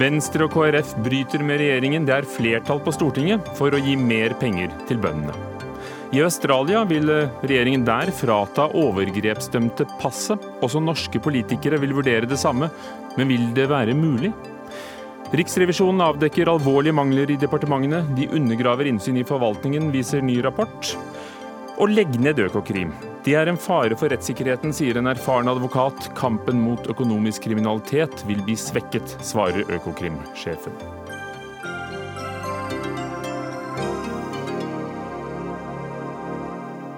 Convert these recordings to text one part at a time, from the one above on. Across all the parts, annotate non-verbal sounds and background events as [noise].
Venstre og KrF bryter med regjeringen. Det er flertall på Stortinget for å gi mer penger til bøndene. I Australia vil regjeringen der frata overgrepsdømte passet. Også norske politikere vil vurdere det samme, men vil det være mulig? Riksrevisjonen avdekker alvorlige mangler i departementene. De undergraver innsyn i forvaltningen, viser ny rapport. Og legg ned Økokrim. Det er en fare for rettssikkerheten, sier en erfaren advokat. Kampen mot økonomisk kriminalitet vil bli svekket, svarer Økokrim-sjefen.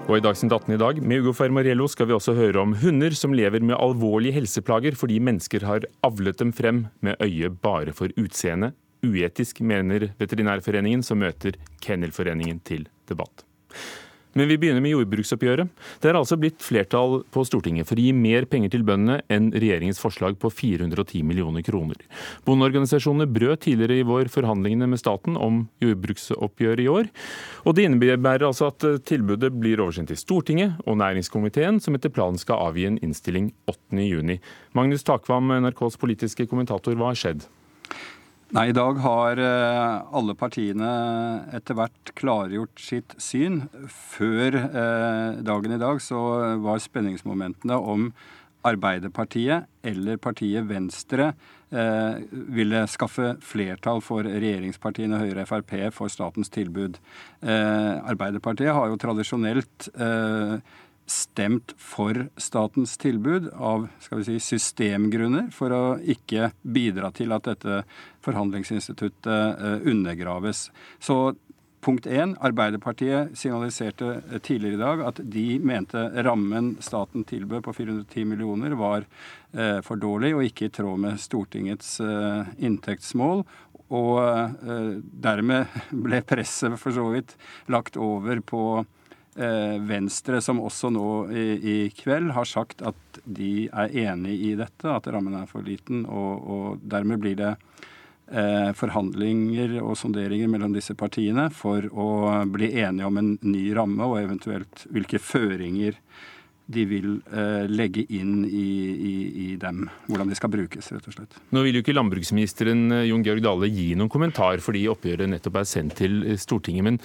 Og i Dagsnytt 18 i dag, med Ugo Fermariello, skal vi også høre om hunder som lever med alvorlige helseplager fordi mennesker har avlet dem frem med øye bare for utseende. Uetisk, mener Veterinærforeningen, som møter Kennelforeningen til debatt. Men vi begynner med jordbruksoppgjøret. Det er altså blitt flertall på Stortinget for å gi mer penger til bøndene enn regjeringens forslag på 410 millioner kroner. Bondeorganisasjonene brøt tidligere i vår forhandlingene med staten om jordbruksoppgjøret i år. Og det innebærer altså at tilbudet blir oversendt til Stortinget og næringskomiteen, som etter planen skal avgi en innstilling 8.6. Magnus Takvam, NRKs politiske kommentator, hva har skjedd? Nei, I dag har eh, alle partiene etter hvert klargjort sitt syn. Før eh, dagen i dag så var spenningsmomentene om Arbeiderpartiet eller partiet Venstre eh, ville skaffe flertall for regjeringspartiene Høyre og Frp for statens tilbud. Arbeiderpartiet har jo tradisjonelt stemt for statens tilbud av skal vi si, systemgrunner, for å ikke bidra til at dette forhandlingsinstituttet eh, undergraves. Så punkt én, Arbeiderpartiet signaliserte tidligere i dag at de mente rammen staten tilbød på 410 millioner var eh, for dårlig og ikke i tråd med Stortingets eh, inntektsmål. Og dermed [laughs] ble presset for så vidt lagt over på Eh, Venstre, som også nå i, i, kveld har sagt at de er enig i dette, at rammen er for liten. Og, og dermed blir det eh, forhandlinger og sonderinger mellom disse partiene for å bli enige om en ny ramme, og eventuelt hvilke føringer de vil eh, legge inn i, i, i, dem. Hvordan de skal brukes, rett og slett. Nå vil jo ikke landbruksministeren eh, Jon Georg Dale gi noen kommentar fordi oppgjøret nettopp er sendt til Stortinget. men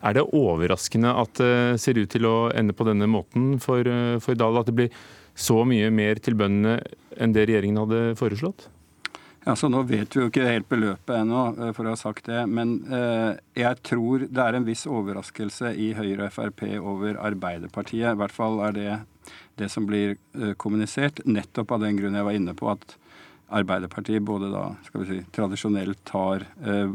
er det overraskende at det ser ut til å ende på denne måten for, for Dahl? At det blir så mye mer til bøndene enn det regjeringen hadde foreslått? Ja, så Nå vet vi jo ikke helt beløpet ennå, eh, for å ha sagt det. Men eh, jeg tror det er en viss overraskelse i Høyre og Frp over Arbeiderpartiet. I hvert fall er det det som blir eh, kommunisert, nettopp av den grunn jeg var inne på at Arbeiderpartiet både da skal vi si, tradisjonelt har eh,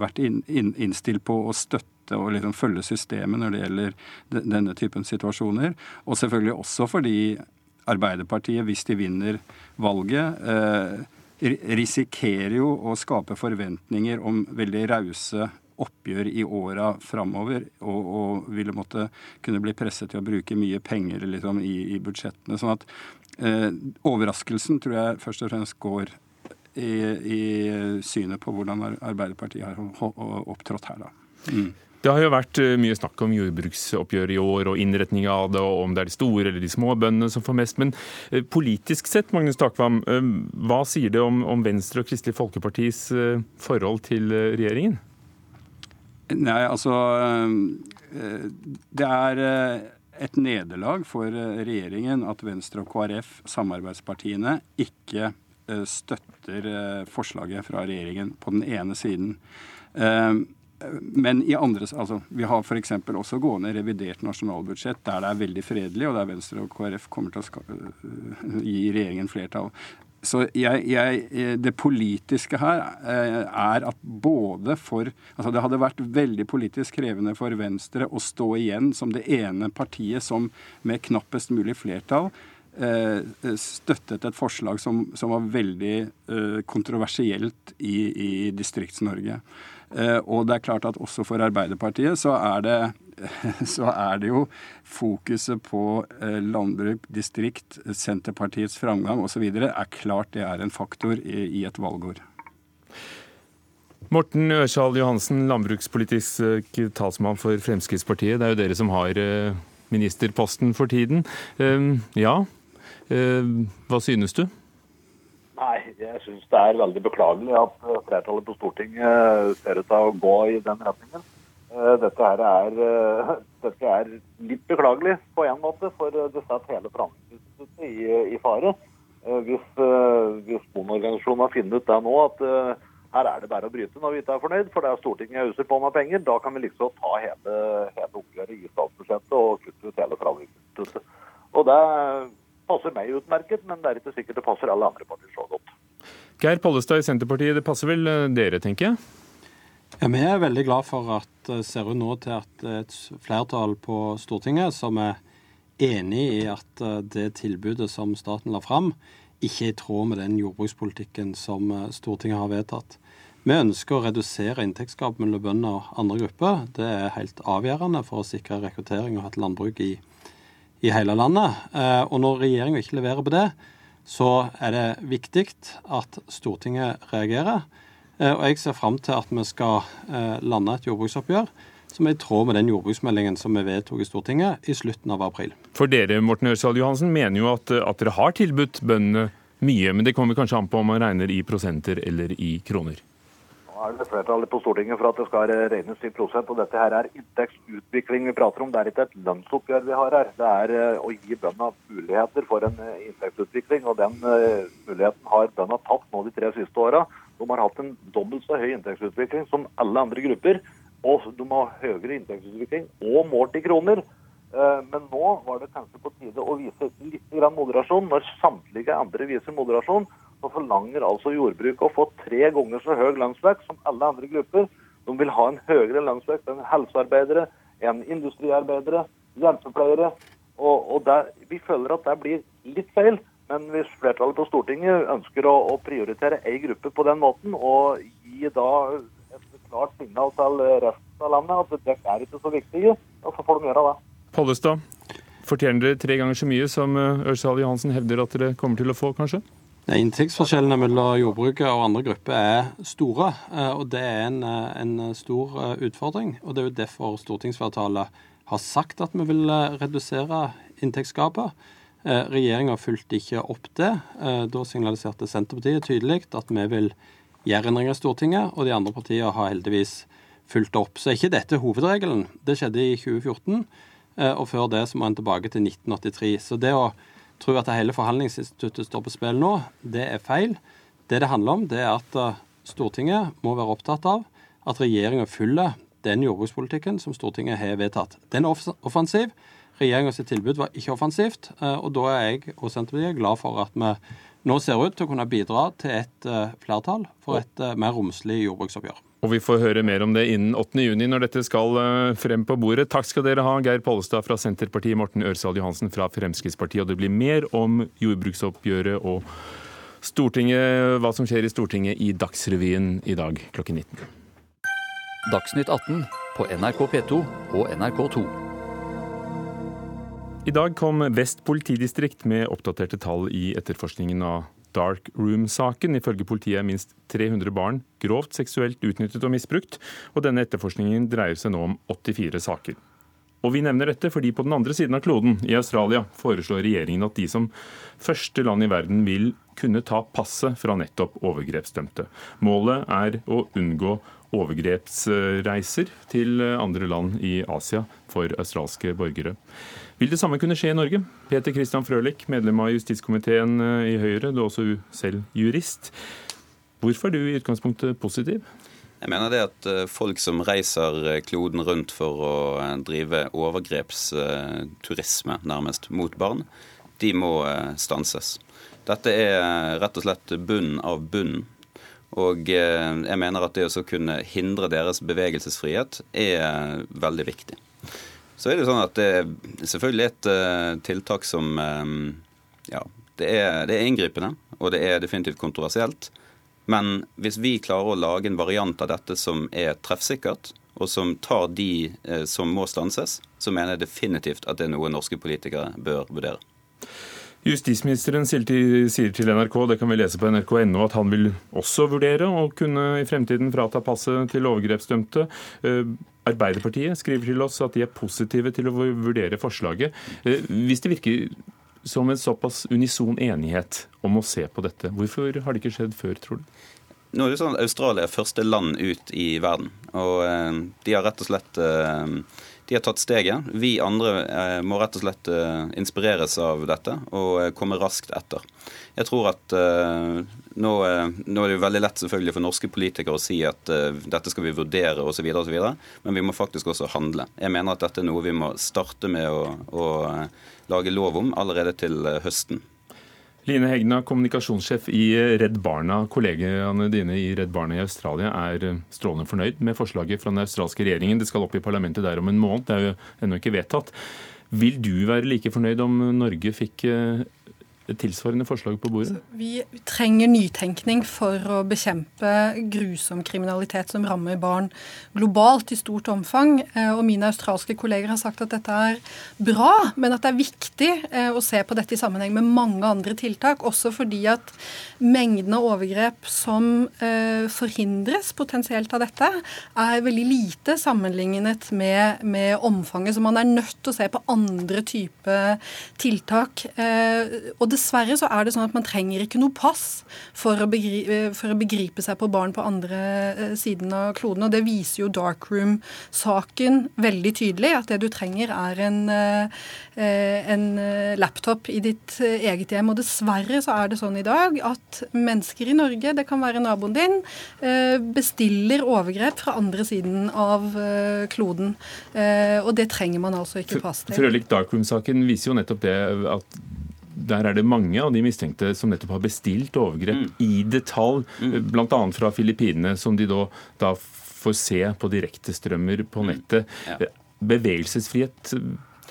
vært inn, inn, innstilt på å støtte og liksom følge systemet når det gjelder denne typen situasjoner. Og selvfølgelig også fordi Arbeiderpartiet, hvis de vinner valget, eh, risikerer jo å skape forventninger om veldig rause oppgjør i åra framover, og, og, ville måtte kunne bli presset til å bruke mye penger liksom, i, i budsjettene. sånn at Eh, overraskelsen tror jeg først og fremst går i, i synet på hvordan Arbeiderpartiet har opptrådt her. da. Mm. Det har jo vært eh, mye snakk om jordbruksoppgjør i år og innretninga av det, og om det er de store eller de små bøndene som får mest. Men eh, politisk sett, Magnus Takvam, hva sier det om Venstre og Kristelig Folkepartis forhold til regjeringen? Nei, altså Det er et nederlag for eh, regjeringen at Venstre og KrF, samarbeidspartiene, ikke eh, støtter eh, forslaget fra regjeringen på den ene siden. Men i andre, altså, vi har f.eks. også gående revidert nasjonalbudsjett der det er veldig fredelig, og der Venstre og KrF kommer til å gi regjeringen flertall. Så jeg, jeg, det politiske her eh, er at både for Altså det hadde vært veldig politisk krevende for Venstre å stå igjen som det ene partiet som med knappest mulig flertall eh, støttet et forslag som, som var veldig eh, kontroversielt i, i Distrikts-Norge. Og det er klart at også for Arbeiderpartiet så er det [laughs] så er det jo fokuset på eh, landbruk, distrikt, Senterpartiets framgang osv. er klart det er en faktor i et valgår. Morten Ørsal Johansen, landbrukspolitisk talsmann for Fremskrittspartiet. Det er jo dere som har eh, ministerposten for tiden. Ehm, ja, ehm, hva synes du? Nei, jeg syns det er veldig beklagelig at flertallet på Stortinget ser ut til å gå i den retningen. Dette, her er, [laughs] dette er litt beklagelig på en måte, for det setter hele forhandlingsinstituttet i, i fare. Hvis, hvis bondeorganisasjonen har funnet ut det nå, at her er det bare å bryte når vi ikke er fornøyd, for det er Stortinget huser på med penger. Da kan vi liksom ta hele, hele oppgjøret i statsbudsjettet og kutte ut hele forhandlingsinstituttet. Og det passer meg utmerket, men det er ikke sikkert det passer alle andre partier så godt. Geir Pollestad i Senterpartiet, det passer vel eh, dere, tenker jeg? Ja, Vi er veldig glad for at det ser ut nå til at det er et flertall på Stortinget som er enig i at eh, det tilbudet som staten la fram, ikke er i tråd med den jordbrukspolitikken som eh, Stortinget har vedtatt. Vi ønsker å redusere inntektsgap mellom bønder og andre grupper. Det er helt avgjørende for å sikre rekruttering og et landbruk i, i hele landet. Eh, og når regjeringa ikke leverer på det, så er det viktig at Stortinget reagerer. Eh, og jeg ser fram til at vi skal lande et jordbruksoppgjør som er i tråd med den jordbruksmeldingen som vi vedtok i Stortinget i slutten av april. For dere Morten Ørsal Johansen, mener jo at, at dere har tilbudt bøndene mye, men det kommer kanskje an på om man regner i prosenter eller i kroner? Nå er det flertallet på Stortinget for at det skal regnes i prosent. og Dette her er inntektsutvikling vi prater om. Det er ikke et lønnsoppgjør vi har her. Det er eh, å gi bøndene muligheter for en eh, inntektsutvikling. og Den muligheten har bøndene tatt nå de tre siste åra. De har hatt en dobbelt så høy inntektsutvikling som alle andre grupper og de har høyere inntektsutvikling og målt i kroner. Eh, men nå var det kanskje på tide å vise litt moderasjon. Når samtlige andre viser moderasjon, så forlanger altså jordbruket å få tre ganger så høy lønnsvekst som alle andre grupper. De vil ha en høyere lønnsvekst enn helsearbeidere, enn industriarbeidere, hjelpepleiere. Og, og der, vi føler at det blir litt feil. Men hvis flertallet på Stortinget ønsker å, å prioritere ei gruppe på den måten, og gi da et klart signal til resten av landet at det er ikke så viktig, og så får de gjøre det. Pollestad, fortjener dere tre ganger så mye som eh, Ørsal Johansen hevder at dere kommer til å få, kanskje? Inntektsforskjellene mellom jordbruket og andre grupper er store, eh, og det er en, eh, en stor utfordring. og Det er jo derfor stortingsflertallet har sagt at vi vil redusere inntektsgapet. Regjeringa fulgte ikke opp det. Da signaliserte Senterpartiet tydelig at vi vil gjøre endringer i Stortinget, og de andre partiene har heldigvis fulgt opp. Så er ikke dette hovedregelen. Det skjedde i 2014, eh, og før det så må en tilbake til 1983. Så det å tro at hele forhandlingsinstituttet står på spill nå, det er feil. Det det handler om, det er at eh, Stortinget må være opptatt av at regjeringa følger den jordbrukspolitikken som Stortinget har vedtatt. Den er offensiv. Regjeringas tilbud var ikke offensivt, eh, og da er jeg og Senterpartiet glad for at vi nå ser ut til å kunne bidra til et uh, flertall for et uh, mer romslig jordbruksoppgjør. Og Vi får høre mer om det innen 8.6 når dette skal frem på bordet. Takk skal dere ha, Geir Pollestad fra Senterpartiet, Morten Ørsal Johansen fra Fremskrittspartiet. Og det blir mer om jordbruksoppgjøret og Stortinget, hva som skjer i Stortinget i Dagsrevyen i dag klokken 19. Dagsnytt 18 på NRK P2 og NRK2. I dag kom Vest politidistrikt med oppdaterte tall i etterforskningen av Dark Room-saken. Ifølge politiet er minst 300 barn grovt seksuelt utnyttet og misbrukt, og denne etterforskningen dreier seg nå om 84 saker. Og Vi nevner dette fordi på den andre siden av kloden, i Australia, foreslår regjeringen at de som første land i verden vil kunne ta passet fra nettopp overgrepsdømte. Målet er å unngå overgrepsreiser til andre land i Asia for australske borgere. Vil det samme kunne skje i Norge? Peter Christian Frølich, medlem av justiskomiteen eh, i Høyre, du er også selv jurist. Hvorfor er du i utgangspunktet positiv? Jeg mener det at eh, folk som reiser eh, kloden rundt for å drive overgrepsturisme, nærmest, mot barn, de må stanses. Dette er rett og slett bunnen av bunnen. Og jeg mener at det å kunne hindre deres bevegelsesfrihet er veldig viktig. Så er det sånn at det selvfølgelig et uh, tiltak som um, Ja, det er, det er, inngripende, og det er definitivt kontroversielt. Men hvis vi klarer å lage en variant av dette som er treffsikkert, og som tar de uh, som må stanses, så mener jeg definitivt at det er noe norske politikere bør vurdere. Justisministeren sier til NRK det kan vi lese på nrk.no, at han vil også vurdere å kunne i fremtiden frata passet til overgrepsdømte. Arbeiderpartiet skriver til oss at de er positive til å vurdere forslaget. Eh, hvis det virker som en såpass unison enighet om å se på dette. Hvorfor har det ikke skjedd før, tror du? Nå er det sånn at Australia er første land ut i verden. Og eh, de har rett og slett eh, de har tatt steget. Vi andre eh, må rett og slett eh, inspireres av dette og eh, komme raskt etter. Jeg tror at nå, nå, er det jo veldig lett selvfølgelig for norske politikere å si at dette skal vi vurdere osv., men vi må faktisk også handle. Jeg mener at dette er noe vi må starte med å, å lage lov om allerede til høsten. Line Hegna, kommunikasjonssjef i Redd Barna. Kollegaene dine i Redd Barna i Australia er eh, strålende fornøyd med forslaget fra den australske regjeringen. Det skal opp i parlamentet der om en måned, det er jo ennå ikke vedtatt. Vil du være like fornøyd om Norge fikk eh, tilsvarende forslag på bordet? Vi trenger nytenkning for å bekjempe grusom kriminalitet som rammer barn globalt i stort omfang. Eh, og mine australske kolleger har sagt at dette er bra, men at det er viktig eh, å se på dette i sammenheng med mange andre tiltak. Også fordi at mengden av overgrep som eh, forhindres potensielt av dette, er veldig lite sammenlignet med, med omfanget. Så man er nødt til å se på andre typer tiltak. Og det dessverre så er det sånn at man trenger ikke noe pass for å, begripe, for å begripe seg på barn på andre eh, siden av kloden. Og det viser jo Darkroom-saken veldig tydelig. At det du trenger er en, eh, en eh, laptop i ditt eget hjem. Og dessverre så er det sånn i dag at mennesker i Norge, det kan være naboen din, bestiller overgrep fra andre siden av kloden. Og det trenger man altså ikke pass til. Frølik Darkroom-saken viser jo nettopp det at der er det mange av de mistenkte som nettopp har bestilt overgrep mm. i detalj, mm. bl.a. fra Filippinene, som de da, da får se på direktestrømmer på mm. nettet. Mm. Ja. Bevegelsesfrihet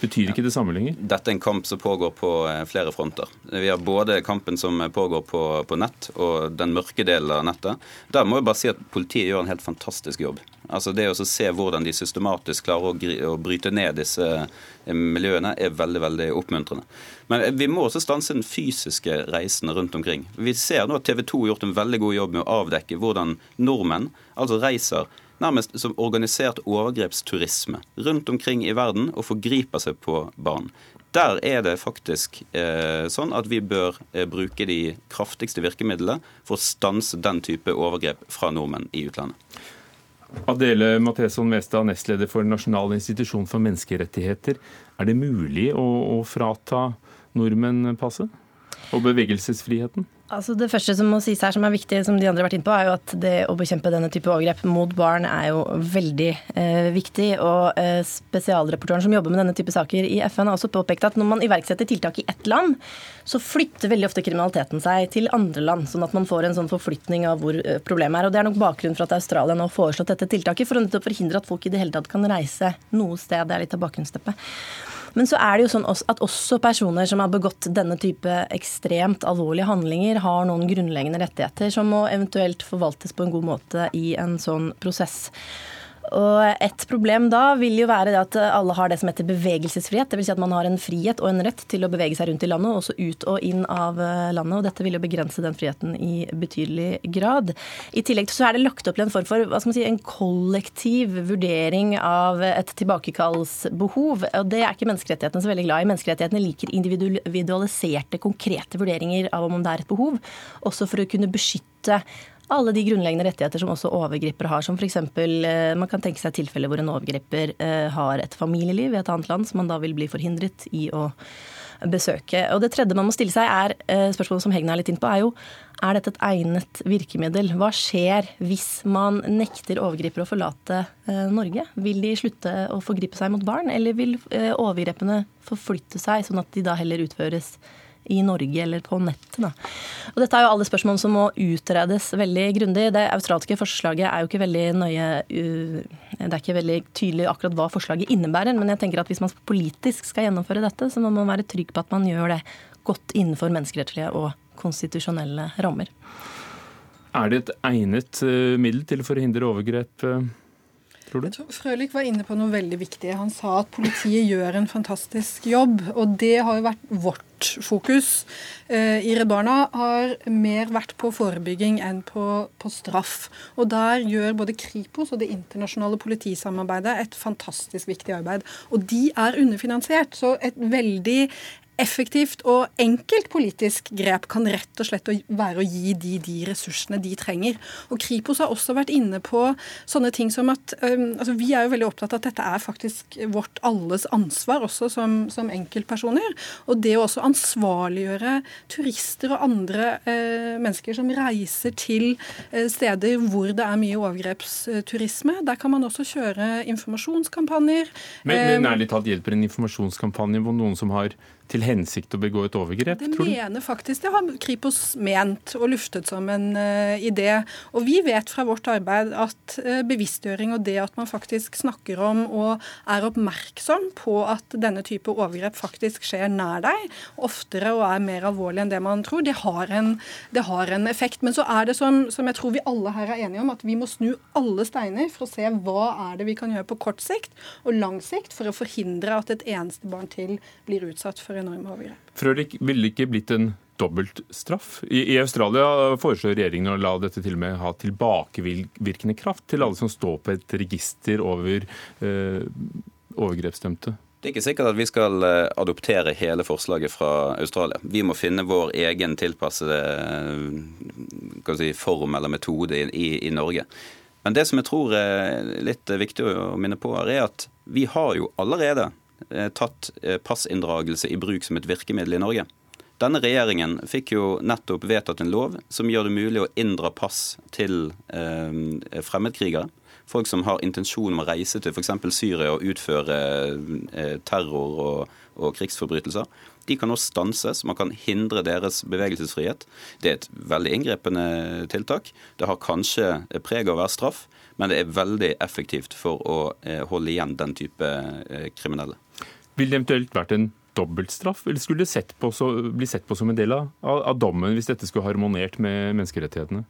betyr ikke det samme lenger? Dette er en kamp som pågår på eh, flere fronter. Vi har både kampen som pågår på, på nett, og den mørke delen av nettet. Der må jeg bare si at politiet gjør en helt fantastisk jobb. Altså Det å se hvordan de systematisk klarer å, bryte ned disse eh, miljøene, er veldig veldig oppmuntrende. Men eh, vi må også stanse den fysiske reisen rundt omkring. Vi ser nå at TV 2 har gjort en veldig god jobb med å avdekke hvordan nordmenn altså reiser nærmest som organisert overgrepsturisme rundt omkring i verden og forgriper seg på barn. Der er det faktisk eh, sånn at vi bør eh, bruke de kraftigste virkemidlene for å stanse den type overgrep fra nordmenn i utlandet. Adele Matheson Westad, nestleder for Nasjonal institusjon for menneskerettigheter. Er det mulig å, å frata nordmenn passet og bevegelsesfriheten? Altså Det første som må sies her som er viktig, som de andre har vært inne på, er jo at det å bekjempe denne type overgrep mot barn er jo veldig eh, viktig. Og eh, spesialreportøren som jobber med denne type saker i FN har også påpekt at når man iverksetter tiltak i ett land, så flytter veldig ofte kriminaliteten seg til andre land. Sånn at man får en sånn forflytning av hvor eh, problemet er. Og det er nok bakgrunnen for at Australia nå har foreslått dette tiltaket, for å forhindre at folk i det hele tatt kan reise noe sted. Det er litt av bakgrunnsteppet. Men så er det jo sånn at også personer som har begått denne type ekstremt alvorlige handlinger, har noen grunnleggende rettigheter som må eventuelt forvaltes på en god måte i en sånn prosess. Og Et problem da vil jo være at alle har det som heter bevegelsesfrihet. Dvs. Si at man har en frihet og en rett til å bevege seg rundt i landet, også ut og inn av eh, landet. og Dette vil jo begrense den friheten i betydelig grad. I tillegg så er det lagt opp til en form for hva skal man si, en kollektiv vurdering av et tilbakekallsbehov. og Det er ikke menneskerettighetene så veldig glad i. Menneskerettighetene liker individualiserte, konkrete vurderinger av om det er et behov, også for å kunne beskytte alle de grunnleggende rettigheter som også overgripere har. Som f.eks. Eh, man kan tenke seg tilfeller hvor en overgriper eh, har et familieliv i et annet land som man da vil bli forhindret i å besøke. Og Det tredje man må stille seg, er eh, spørsmålet som Hegna er litt inn på, er jo er dette et egnet virkemiddel? Hva skjer hvis man nekter overgripere å forlate Norge? Vil de slutte å forgripe seg mot barn, eller vil overgrepene forflytte seg, sånn at de da heller utføres i Norge eller på nettet. Da. Og dette er jo alle spørsmål som må utredes veldig grundig. Det australske forslaget er jo ikke veldig nøye Det er ikke veldig tydelig akkurat hva forslaget innebærer, men jeg tenker at hvis man politisk skal gjennomføre dette, så må man være trygg på at man gjør det godt innenfor menneskerettslige og konstitusjonelle rammer. Er det et egnet eh, middel til å forhindre overgrep? Tror du? Frølich var inne på noe veldig viktig. Han sa at politiet gjør en fantastisk jobb. Og det har jo vært vårt fokus. Eh, I Redd Barna har mer vært på forebygging enn på, på, straff. Og der gjør både Kripos og det internasjonale politisamarbeidet et fantastisk viktig arbeid. Og de er underfinansiert. Så et veldig effektivt og enkelt politisk grep kan rett og slett være å gi de de ressursene de trenger. Og Kripos har også vært inne på sånne ting som at um, altså Vi er jo veldig opptatt av at dette er faktisk vårt alles ansvar, også som, som enkeltpersoner. Og det å også ansvarliggjøre turister og andre uh, mennesker som reiser til uh, steder hvor det er mye overgrepsturisme. Der kan man også kjøre informasjonskampanjer. Men, men ærlig talt hjelper en informasjonskampanje hvor noen som har til hensikt å begå et overgrep? Det mener faktisk, det har Kripos ment og luftet som en uh, idé. Og vi vet fra vårt arbeid at uh, bevisstgjøring og det at man faktisk snakker om og er oppmerksom på at denne type overgrep faktisk skjer nær deg, oftere og er mer alvorlig enn det man tror, det har en, det har en effekt. Men så er det som, som jeg tror vi alle her er enige om, at vi må snu alle steiner for å se hva er det vi kan gjøre på kort sikt og lang sikt for å forhindre at et eneste barn til blir utsatt for enorme overgrep. Frølich, ville det ikke blitt en dobbeltstraff? I, I Australia foreslår regjeringen å la dette til og med ha tilbakevirkende kraft til alle som står på et register over eh, overgrepsdømte. Det er ikke sikkert at vi skal eh, adoptere hele forslaget fra Australia. Vi må finne vår egen tilpassede eh, si, form eller metode i, i, Norge. Men det som jeg tror er litt viktig å minne på, er at vi har jo allerede Eh, tatt eh, passinndragelse i bruk som et virkemiddel i Norge. Denne regjeringen fikk jo nettopp vedtatt en lov som gjør det mulig å inndra pass til eh, fremmedkrigere. Folk som har intensjon om å reise til f.eks. Syria og utføre eh, terror og, og, krigsforbrytelser. De kan nå stanses. Man kan hindre deres bevegelsesfrihet. Det er et veldig inngripende tiltak. Det har kanskje preg av å være straff, men det er veldig effektivt for å eh, holde igjen den type eh, kriminelle. Vil det eventuelt vært en dobbeltstraff, eller skulle det sett så, bli sett på som en del av, av, dommen hvis dette skulle harmonert med menneskerettighetene?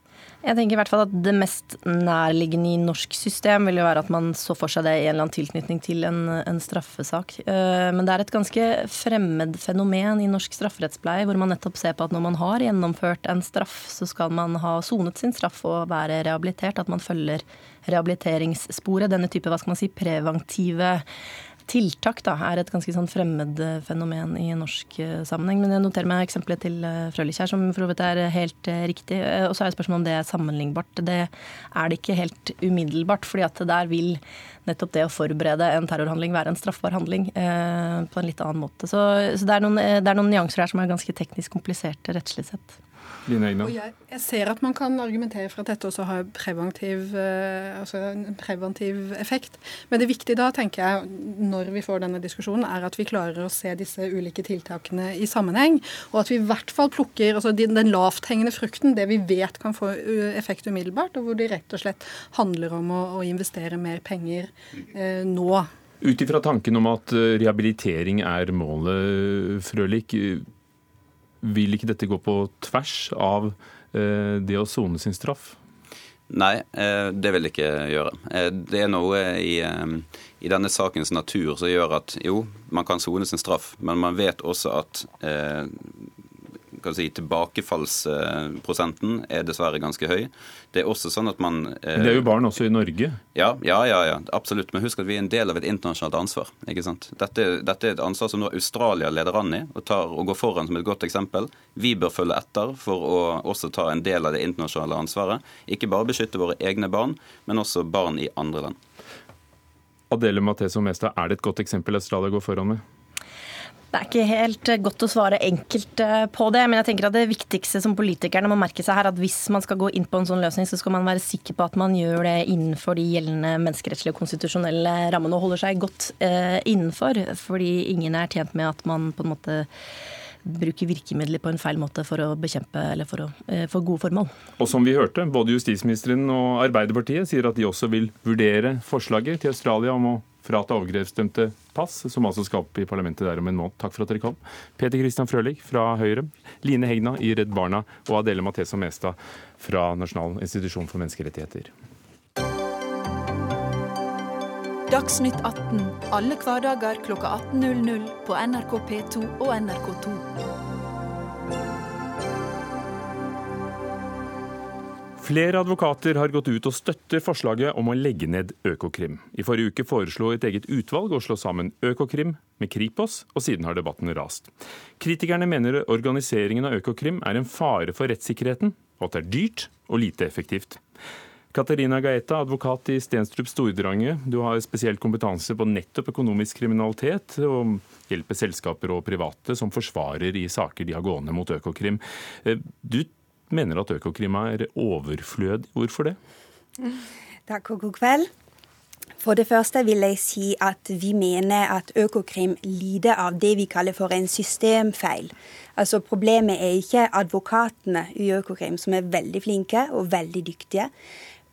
Jeg tenker i hvert fall at Det mest nærliggende i norsk system vil jo være at man så for seg det i en eller annen tilknytning til en, en straffesak. Eh, men det er et ganske fremmed fenomen i norsk strafferettspleie, hvor man nettopp ser på at når man har gjennomført en straff, så skal man ha sonet sin straff og være rehabilitert. At man følger rehabiliteringssporet. Denne type hva skal man si, preventive tiltak da, er et ganske sånn fremmed eh, fenomen i norsk eh, sammenheng. Men jeg noterer meg eksempelet til Frølikjær, Frølich som for så vidt er helt riktig. Og så er spørsmålet om det er sammenlignbart. Det er det ikke helt umiddelbart, fordi at der vil nettopp det å forberede en terrorhandling være en straffbar handling eh, på en litt annen måte. Så, så det, er noen, det, er noen, nyanser her som er ganske teknisk kompliserte rettslig sett. Og jeg, jeg, ser at man kan argumentere for at dette også har preventiv, uh, altså en preventiv effekt. Men det viktige da, tenker jeg, når vi får denne diskusjonen, er at vi klarer å se disse ulike tiltakene i sammenheng. Og at vi i hvert fall plukker altså den, den lavthengende frukten, det vi vet kan få effekt umiddelbart, og hvor det rett og slett handler om å, å investere mer penger eh, nå. Ut ifra tanken om at eh, rehabilitering er målet, Frølik vil ikke dette gå på tvers av eh, det å sone sin straff? Nei, eh, det vil det ikke gjøre. Eh, det er noe i, i, denne sakens natur som gjør at jo, man kan sone sin straff, men man vet også at si, tilbakefallsprosenten er dessverre ganske høy. Det er også sånn at man eh, det er jo barn også i Norge? Ja, ja, ja, ja, absolutt. Men husk at vi er en del av et internasjonalt ansvar. ikke sant? Dette, dette er et ansvar som nå Australia leder an i og, tar, og går foran som et godt eksempel. Vi bør følge etter for å også ta en del av det internasjonale ansvaret. Ikke bare beskytte våre egne barn, men også barn i andre land. Adele Matheso Mestad, er det et godt eksempel Australia går foran med? Det er ikke helt eh, godt å svare enkelt eh, på det, men jeg tenker at det viktigste som politikerne må merke seg her, at hvis man skal gå inn på en sånn løsning, så skal man være sikker på at man gjør det innenfor de gjeldende menneskerettslige og konstitusjonelle rammene og holder seg godt eh, innenfor. Fordi ingen er tjent med at man på en måte bruker virkemidler på en feil måte for å bekjempe eller for, å, for gode formål. Og som vi hørte, både justisministeren og Arbeiderpartiet sier at de også vil vurdere forslaget til Australia om å frata overgrepsdømte pass, som altså skal opp i parlamentet der om en måned. Takk for at dere kom. Peter Christian Frølich fra Høyre, Line Hegna i Redd Barna og Adele Mathesa Mestad fra Nasjonal institusjon for menneskerettigheter. Dagsnytt 18 alle hverdager klokka 18.00 på NRK P2 og NRK2. Flere advokater har gått ut og støtter forslaget om å legge ned Økokrim. I forrige uke foreslo et eget utvalg å slå sammen Økokrim med Kripos, og siden har debatten rast. Kritikerne mener organiseringen av Økokrim er en fare for rettssikkerheten, og at det er dyrt og lite effektivt. Katarina Gaeta, advokat i Stenstrup Stordrange. Du har spesiell kompetanse på nettopp økonomisk kriminalitet, og hjelper selskaper og private som forsvarer i saker de har gående mot Økokrim. Du mener at Økokrim er overflødig. Hvorfor det? Takk og god kveld. For det første vil jeg si at vi mener at Økokrim lider av det vi kaller for en systemfeil. Altså Problemet er ikke advokatene i Økokrim, som er veldig flinke og veldig dyktige.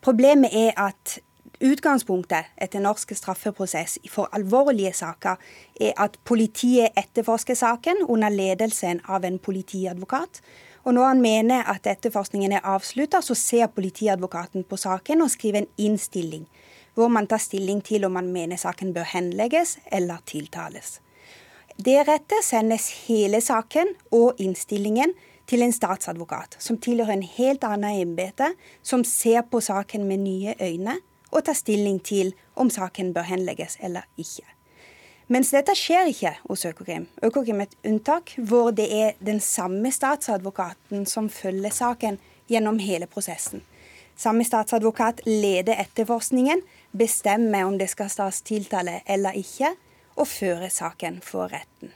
Problemet er at utgangspunktet etter norsk straffeprosess for alvorlige saker er at politiet etterforsker saken under ledelsen av en politiadvokat. Og når han mener at etterforskningen er avslutta, så ser politiadvokaten på saken og skriver en innstilling, hvor man tar stilling til om man mener saken bør henlegges eller tiltales. Deretter sendes hele saken og innstillingen til en statsadvokat, som tilhører en helt annen embete, som ser på saken med nye øyne og tar stilling til om saken bør henlegges eller ikke. Mens dette skjer ikke hos Økokrim. Økokrim er et unntak hvor det er den samme statsadvokaten som følger saken gjennom hele prosessen. Samme statsadvokat leder etterforskningen, bestemmer om det skal stas tiltale eller ikke, og fører saken for retten.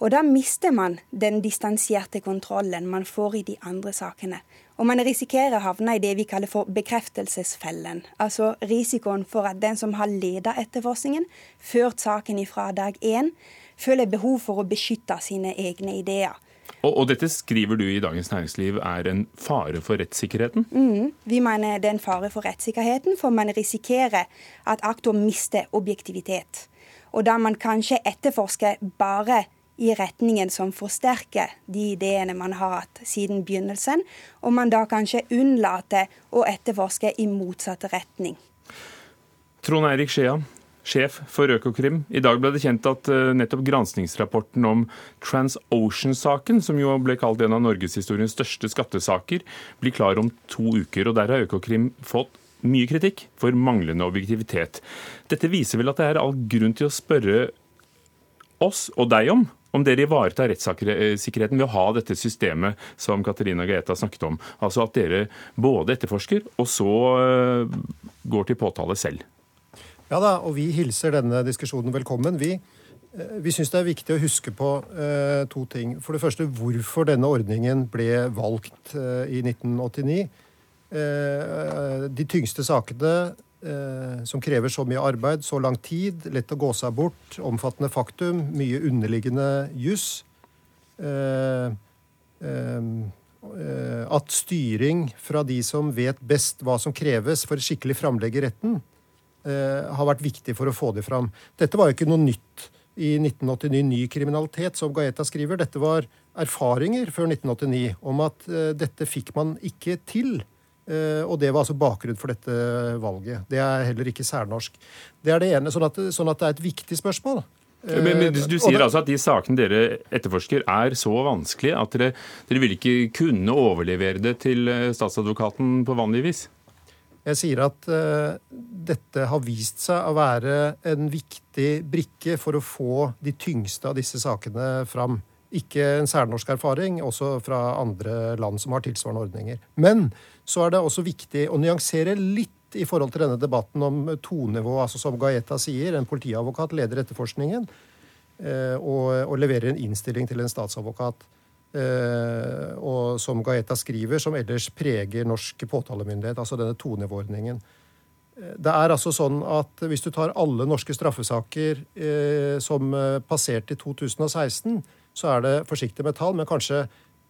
Og da mister man den distansierte kontrollen man får i de andre sakene. Og man risikerer å havne i det vi kaller for bekreftelsesfellen. Altså risikoen for at den som har ledet etterforskningen, ført saken ifra dag én, føler behov for å beskytte sine egne ideer. Og, og, dette skriver du i Dagens Næringsliv er en fare for rettssikkerheten? Mm, vi mener det er en fare for rettssikkerheten, for man risikerer at aktor mister objektivitet. Og da man kanskje etterforsker bare i retningen som forsterker de ideene man har hatt siden begynnelsen, og man da kanskje unnlater å etterforske i motsatt retning. Trond Eirik Skjea, sjef for Økokrim. I dag ble det kjent at eh, nettopp granskingsrapporten om TransOcean-saken, som jo ble kalt en av norgeshistoriens største skattesaker, blir klar om to uker. og Der har Økokrim fått mye kritikk for manglende objektivitet. Dette viser vel at det er all grunn til å spørre oss og deg om om dere ivaretar rettssikkerheten ved å ha dette systemet som Katarina Gaeta snakket om. Altså at dere både etterforsker og så eh, går til påtale selv. Ja da, og vi hilser denne diskusjonen velkommen. Vi, eh, vi syns det er viktig å huske på uh, to ting. For det første hvorfor denne ordningen ble valgt uh, i 1989. Uh, de tyngste sakene eh, som krever så mye arbeid, så lang tid, lett å gå seg bort, omfattende faktum, mye underliggende juss. Eh, eh, at styring fra de som vet best hva som kreves for skikkelig framlegg i retten, eh, har vært viktig for å få det fram. Dette var jo ikke noe nytt i 1989, ny kriminalitet, som Gaeta skriver. Dette var erfaringer før 1989 om at eh, dette fikk man ikke til. Eh, og det var altså bakgrunn for dette valget. Det er heller ikke særnorsk. Det er det ene, sånn at, sånn at det er et viktig spørsmål. Men, men, Du sier altså at de sakene dere etterforsker er så vanskelige at dere, dere vil ikke kunne overlevere det til eh, statsadvokaten på vanlig vis? Jeg sier at uh, dette har vist seg å være en viktig brikke for å få de tyngste av disse sakene fram. Ikke en særnorsk erfaring, også fra andre land som har tilsvarende ordninger. Men så er det også viktig å nyansere litt i forhold til denne debatten om tonivå. altså Som Gaeta sier, en politiadvokat leder etterforskningen eh, og, og, leverer en innstilling til en statsadvokat. Eh, og som Gaeta skriver, som ellers preger norsk påtalemyndighet, altså denne tonivåordningen. Eh, det er altså sånn at Hvis du tar alle norske straffesaker som passerte i 2016, så er det forsiktig med tall, men kanskje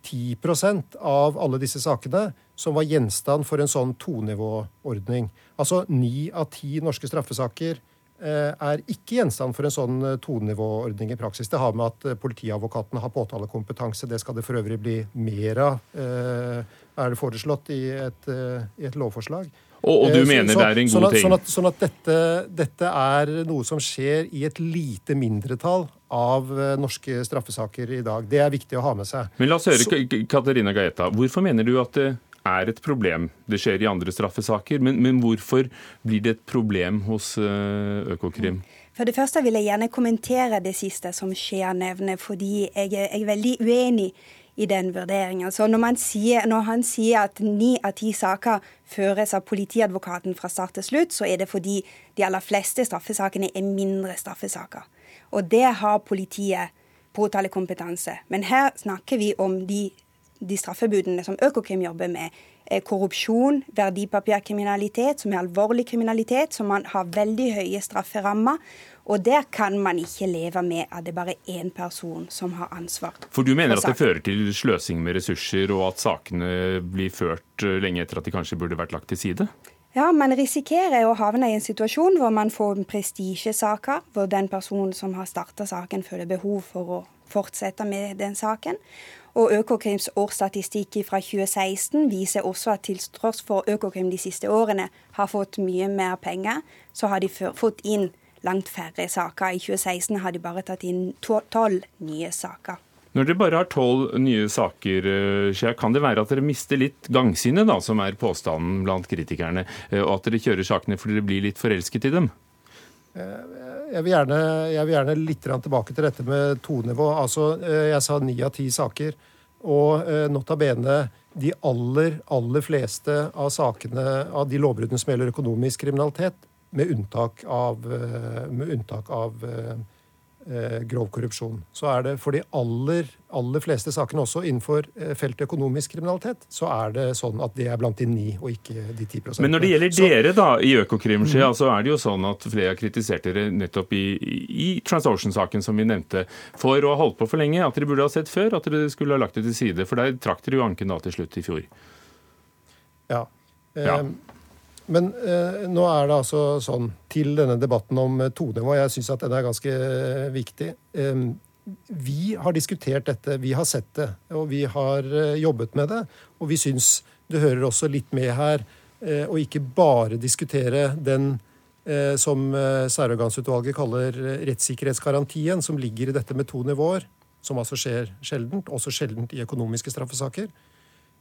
10% av alle disse sakene som var gjenstand for en sånn tonivåordning. Altså ni av ti norske straffesaker eh, er ikke gjenstand for en sånn eh, tonivåordning i praksis. Det har med at eh, politiadvokatene har påtalekompetanse. Det skal det for øvrig bli mer av, er det foreslått i et, i et lovforslag. Og, og, du mener så, det er en god sånn at, ting? Sånn at, sånn at dette, dette, er noe som skjer i et lite mindretall av norske straffesaker i dag. Det er viktig å ha med seg. Men la oss høre, så, Katarina Gaeta. Hvorfor mener du at det er et problem. Det skjer i andre straffesaker. Men, men hvorfor blir det et problem hos Økokrim? For det første vil jeg gjerne kommentere det siste som Skjea nevner, fordi jeg er, jeg er veldig uenig i den vurderingen. Så når, sier, når, han sier at ni av ti saker føres av politiadvokaten fra start til slutt, så er det fordi de aller fleste straffesakene er mindre straffesaker. Og det har politiet påtalekompetanse. Men her snakker vi om de, de straffebudene som Økokrim jobber med. Eh, korrupsjon, verdipapirkriminalitet, som er alvorlig kriminalitet, som man har veldig høye strafferammer. Og der kan man ikke leve med at det er bare én person som har ansvar. For du mener at det fører til sløsing med ressurser, og at sakene blir ført eh, lenge etter at de kanskje burde vært lagt til side? Ja, man risikerer å havne i en situasjon hvor man får prestisjesaker, hvor den personen som har starta saken, føler behov for å fortsette med den saken. Og Økokrims årsstatistikk fra 2016 viser også at til tross for Økokrim de siste årene har fått mye mer penger, så har de fått inn langt færre saker. I 2016 har de bare tatt inn tolv nye saker. Når dere bare har tolv nye saker, eh, kan det være at dere mister litt gangsynet, da, som er påstanden blant kritikerne, eh, og at dere kjører sakene fordi dere blir litt forelsket i dem? Eh, jeg vil gjerne, jeg vil gjerne litt tilbake til dette med tonenivå. Altså, jeg sa ni av ti saker. Og nota bene de aller, aller fleste av sakene av de lovbruddene som gjelder økonomisk kriminalitet, med unntak av, med unntak av grov korrupsjon. Så er det for de aller, aller fleste sakene også innenfor eh, feltet økonomisk kriminalitet, så er det sånn at det er blant de ni og ikke de ti prosentene. Men når det gjelder så, dere da, i Økokrim, mm. så er det jo sånn at flere har kritisert dere nettopp i, i Transocean-saken som vi nevnte, for å ha holdt på for lenge. At dere burde ha sett før at dere skulle ha lagt det til side. For der trakk dere jo anken da til slutt i fjor. Ja. ja. Eh, men eh, nå er det altså sånn til denne debatten om tonenivå, tonivå. Jeg syns at den er ganske eh, viktig. Eh, vi har diskutert dette, vi har sett det, og vi har eh, jobbet med det. Og vi syns det hører også litt med her eh, å ikke bare diskutere den som særorgansutvalget kaller rettssikkerhetsgarantien, som ligger i dette med to nivåer, som altså skjer sjeldent, også sjeldent i økonomiske straffesaker.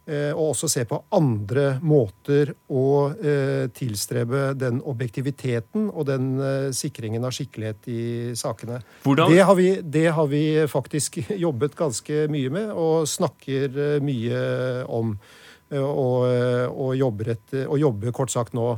Eh, og også se på andre måter å eh, tilstrebe den objektiviteten og den eh, sikringen av skikkelighet i sakene. Det har, vi, det har, vi, faktisk [laughs] jobbet ganske mye med og snakker mye om. Og, og, jobber, et, og jobber kort sagt nå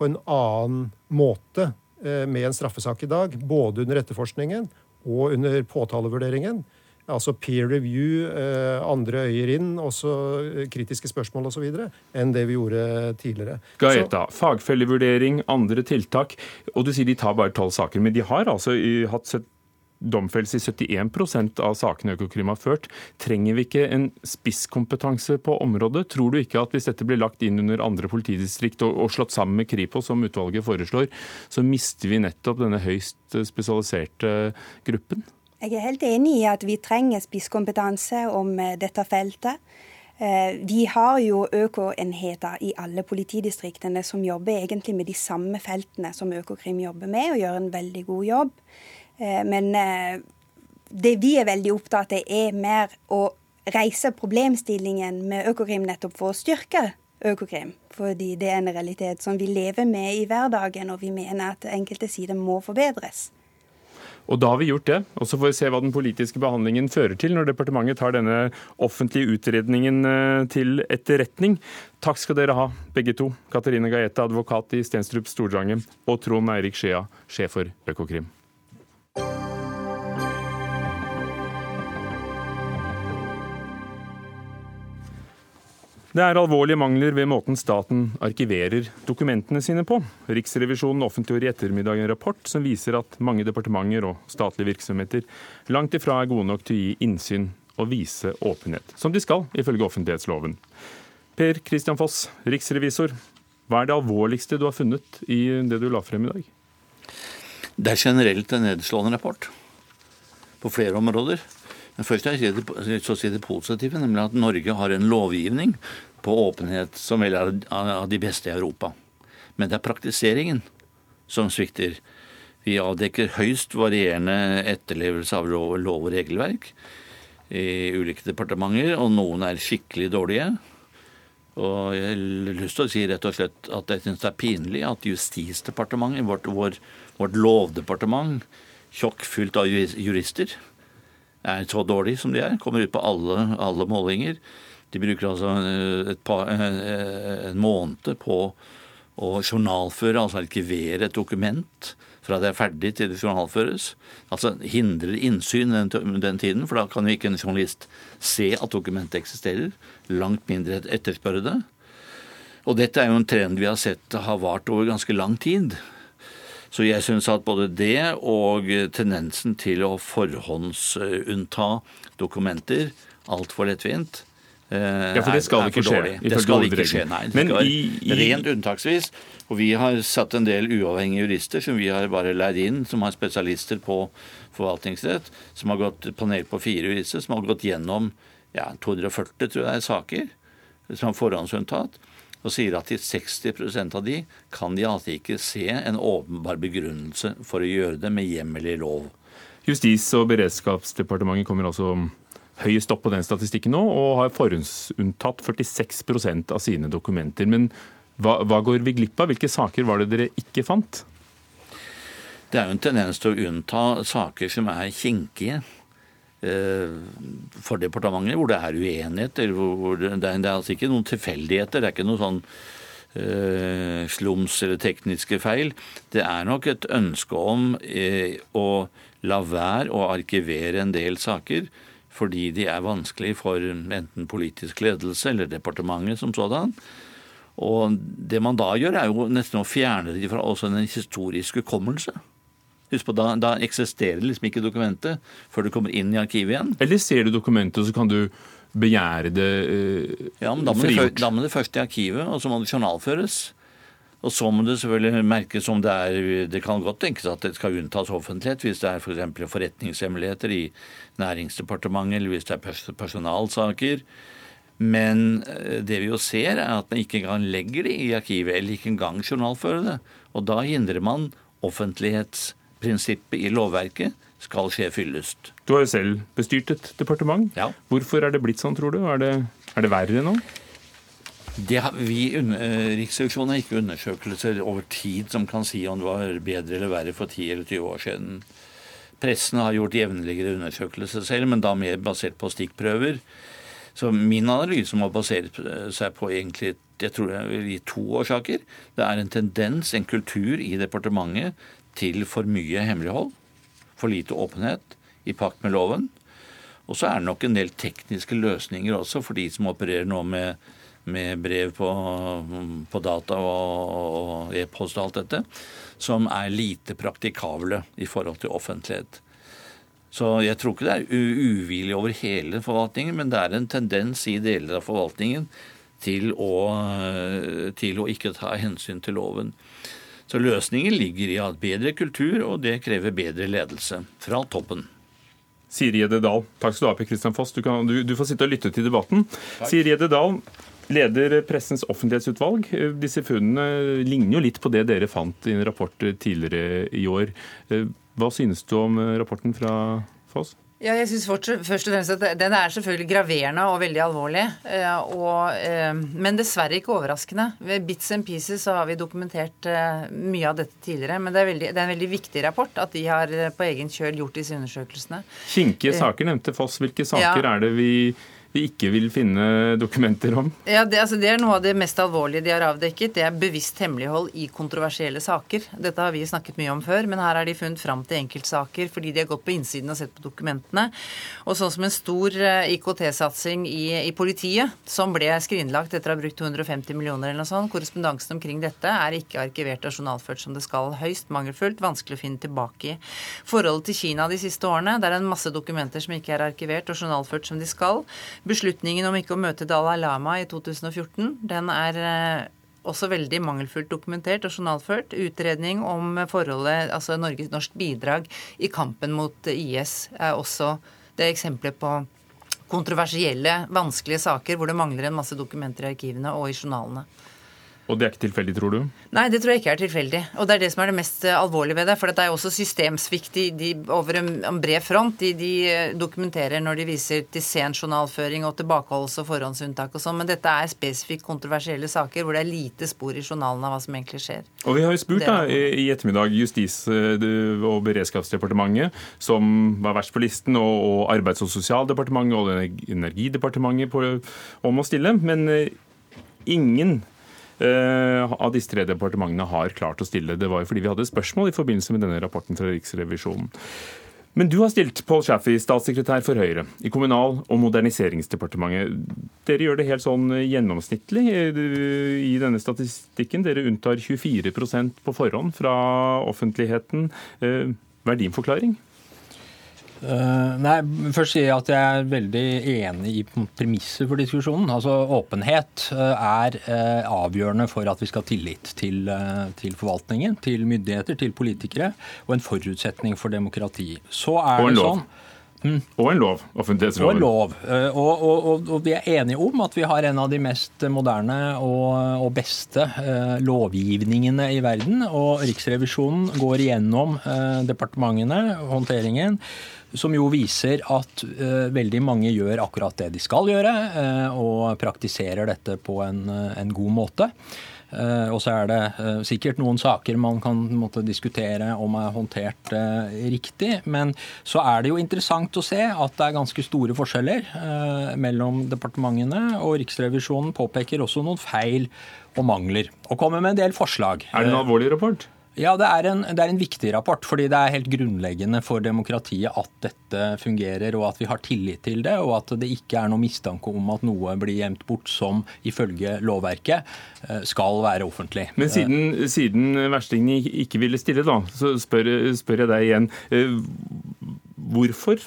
på en annen måte med en straffesak i dag. Både under etterforskningen og under påtalevurderingen altså peer review, eh, andre øyer inn, også eh, kritiske spørsmål osv., enn det vi gjorde tidligere. Gaeta, Så, fagfellevurdering, andre tiltak. Og du sier de tar bare tolv saker, men de har altså hatt domfellelse i 71% av sakene Økokrim har ført. Trenger vi ikke en spisskompetanse på området? Tror du ikke at hvis dette blir lagt inn under andre politidistrikt og, og slått sammen med Kripos, som utvalget foreslår, så mister vi nettopp denne høyst spesialiserte gruppen? Jeg er helt enig i at vi trenger spisskompetanse om eh, dette feltet. Eh, vi har jo økoenheter i alle politidistriktene som jobber egentlig med de samme feltene som Økokrim jobber med, og gjør en veldig god jobb. Eh, men det vi er veldig opptatt av, er mer å reise problemstillingen med Økokrim nettopp for å styrke Økokrim. Fordi det er en realitet som vi lever med i hverdagen, og vi mener at enkelte sider må forbedres. Og Da har vi gjort det. og Så får vi se hva den politiske behandlingen fører til når departementet tar denne offentlige utredningen eh, til etterretning. Takk skal dere ha, begge to. Katarina Gaeta, advokat i Stenstrup Stordrangen, og Trond Eirik Skjea, sjef for Økokrim. Det er alvorlige mangler ved måten staten arkiverer dokumentene sine på. Riksrevisjonen offentliggjorde i ettermiddag en rapport som viser at mange departementer og statlige virksomheter langt ifra er gode nok til å gi innsyn og vise åpenhet, som de skal ifølge offentlighetsloven. Per Christian Foss, riksrevisor. Hva er det alvorligste du har funnet i det du la frem i dag? Det er generelt en nedslående rapport på flere områder. Men først er jeg så å si det positive, nemlig at Norge har en lovgivning på åpenhet som vel er av de beste i Europa. Men det er praktiseringen som svikter. Vi avdekker høyst varierende etterlevelse av lov, lov og regelverk i ulike departementer, og noen er skikkelig dårlige. Og jeg har lyst til å si rett og slett at jeg syns det er pinlig at Justisdepartementet, vårt, vår, vårt lovdepartement, tjokkfylt av jurister, er så dårlig som de er. Kommer ut på alle, alle målinger. De bruker altså eh, par, eh, en måned på å journalføre, altså arkivere et dokument fra det er ferdig til det journalføres. Altså hindrer innsyn den, den tiden, for da kan jo ikke en journalist se at dokumentet eksisterer. Langt mindre etterspørre det. Og dette er jo en trend vi har sett har vart over ganske lang tid. Så jeg syns at både det og tendensen til å forhåndsunnta dokumenter altfor lettvint ja, for det skal ikke skje. Det skal ikke skje, nei. Skal i, i... Rent unntaksvis. Og vi har satt en del uavhengige jurister som vi har bare leid inn, som har spesialister på forvaltningsrett, som har gått panel på fire jurister, som har gått gjennom ja, 240 tror jeg, saker som er forhåndsunntatt, og sier at i 60% av de kan de altså ikke se en åpenbar begrunnelse for å gjøre det med hjemmel i lov. Justis- og beredskapsdepartementet kommer altså høyest opp på den statistikken nå, og har forhåndsunntatt 46% av sine dokumenter. Men hva, hva går vi glipp av? Hvilke saker var det dere ikke fant? Det er jo en tendens til å unnta saker som er kinkige for departementet, hvor det er uenigheter. Det, det er altså ikke noen tilfeldigheter. Det er ikke noe sånn eh, slums eller tekniske feil. Det er nok et ønske om eh, å la være å arkivere en del saker fordi de er vanskelig for enten politisk ledelse eller departementet som sådan. Og det man da gjør, er jo nesten å fjerne de fra også den historiske hukommelse. Husk på, da, da, eksisterer liksom ikke dokumentet før du kommer inn i arkivet igjen. Eller ser du dokumentet, så kan du begjære det eh, ja, men da må, frigjort? Det, da må det først i arkivet, og så må det journalføres. Og så må det selvfølgelig merkes om det er Det kan godt tenkes at det skal unntas offentlighet hvis det er f.eks. For forretningshemmeligheter i Næringsdepartementet, eller hvis det er personalsaker. Men eh, det vi jo ser, er at man ikke engang legger det i arkivet, eller ikke engang journalfører det. Og da hindrer man offentlighetsprinsippet i lovverket skal skje fyllest. Du har jo selv bestyrt et departement. Ja. Hvorfor er det blitt sånn, tror du? Er det, er det verre nå? Det vi, eh, Riksrevisjonen har ikke undersøkelser over tid som kan si om det var bedre eller verre for 10 eller 20 år siden. Pressen har gjort jevnligere undersøkelser selv, men da mer basert på stikkprøver. Så min analyse må basere seg på egentlig jeg tror jeg vil gi to årsaker. Det er en tendens, en kultur i departementet til for mye hemmelighold. For lite åpenhet i pakt med loven. Og så er det nok en del tekniske løsninger også for de som opererer nå med med brev på, på data og, e-post og alt dette, som er lite praktikable i forhold til offentlighet. Så jeg tror ikke det er uvilje over hele forvaltningen, men det er en tendens i deler av forvaltningen til å, til å ikke ta hensyn til loven. Så løsningen ligger i å ha bedre kultur, og det krever bedre ledelse fra toppen. Siri Gjedde Dahl, takk skal du ha, Per Kristian Foss. Du, kan, du, du, får sitte og lytte til debatten. Takk. Siri Gjedde Dahl, Leder Pressens offentlighetsutvalg. Disse funnene ligner jo litt på det dere fant i en rapport tidligere i år. Hva synes du om rapporten fra Foss? Ja, jeg synes først og fremst at Den er selvfølgelig graverende og veldig alvorlig. Eh, og, eh, men dessverre ikke overraskende. Ved Bits and Pieces så har vi dokumentert eh, mye av dette tidligere. Men det er, veldig, det er en veldig viktig rapport at de har på egen kjøl gjort disse undersøkelsene. Kinkige saker nevnte Foss. Hvilke saker ja. er det vi vi ikke vil finne dokumenter om? Ja, det, altså, det, er noe av det mest alvorlige de har avdekket. Det er bevisst hemmelighold i kontroversielle saker. Dette har vi snakket mye om før, men her har de funnet fram til enkeltsaker fordi de har gått på innsiden og sett på dokumentene. Og sånn som en stor eh, IKT-satsing i, i, politiet, som ble skrinlagt etter å ha brukt 250 millioner eller noe sånt. Korrespondansen omkring dette er ikke arkivert og journalført som det skal. Høyst mangelfullt, vanskelig å finne tilbake i. Forholdet til Kina de siste årene, det er en masse dokumenter som ikke er arkivert og journalført som de skal. Beslutningen om ikke å møte Dalai Lama i 2014, den er eh, også veldig mangelfullt dokumentert og journalført. Utredning om forholdet, altså Norges norsk bidrag i kampen mot IS, er også det eksempelet på kontroversielle, vanskelige saker hvor det mangler en masse dokumenter i arkivene og i journalene. Og det er ikke tilfeldig, tror du? Nei, det tror jeg ikke er tilfeldig. Og det er det som er det mest eh, alvorlige ved det. For det er jo også systemsvikt de, de, over en, en bred front. De, de, eh, dokumenterer når de viser til sen journalføring og tilbakeholdelse og forhåndsunntak og sånn. Men dette er spesifikt kontroversielle saker hvor det er lite spor i journalen av hva som egentlig skjer. Og vi har jo spurt da, i ettermiddag Justis- og beredskapsdepartementet, som var verst på listen, og, Arbeids- og sosialdepartementet og Energidepartementet på, om å stille. Men eh, ingen Eh, av disse tre departementene har klart å stille. Det var jo fordi vi hadde spørsmål i forbindelse med denne rapporten fra Riksrevisjonen. Men du har stilt Paul Chaffey, statssekretær for Høyre i Kommunal- og moderniseringsdepartementet. Dere gjør det helt sånn gjennomsnittlig i denne statistikken. Dere unntar 24% på forhånd fra offentligheten. Eh, hva er din forklaring? Uh, nei, Først sier jeg at jeg er veldig enig i premisser for diskusjonen. Altså Åpenhet uh, er uh, avgjørende for at vi skal ha tillit til, til, forvaltningen, til myndigheter, til politikere, og en forutsetning for demokrati. Så er og en det lov. sånn Mm. Og en lov. Offentlighetsloven. Og en lov. Og, og, og, vi er enige om at vi har en av de mest moderne og, beste eh, lovgivningene i verden. Og Riksrevisjonen går igjennom eh, departementene, håndteringen som jo viser at uh, veldig mange gjør akkurat det de skal gjøre, uh, og praktiserer dette på en, uh, en god måte. og så er det sikkert noen saker man kan måtte, diskutere om er håndtert riktig. Men så er det jo interessant å se at det er ganske store forskjeller mellom departementene. Og Riksrevisjonen påpeker også noen feil og mangler, og kommer med en del forslag. Er det en alvorlig rapport? Ja, det er, en, det er, en, viktig rapport. fordi det er helt grunnleggende for demokratiet at dette fungerer, og at vi har tillit til det, og at det ikke er noe mistanke om at noe blir gjemt bort som ifølge lovverket eh, skal være offentlig. Men siden, siden verstingen ikke ville stille, da, så spør, spør jeg deg igjen. Eh, hvorfor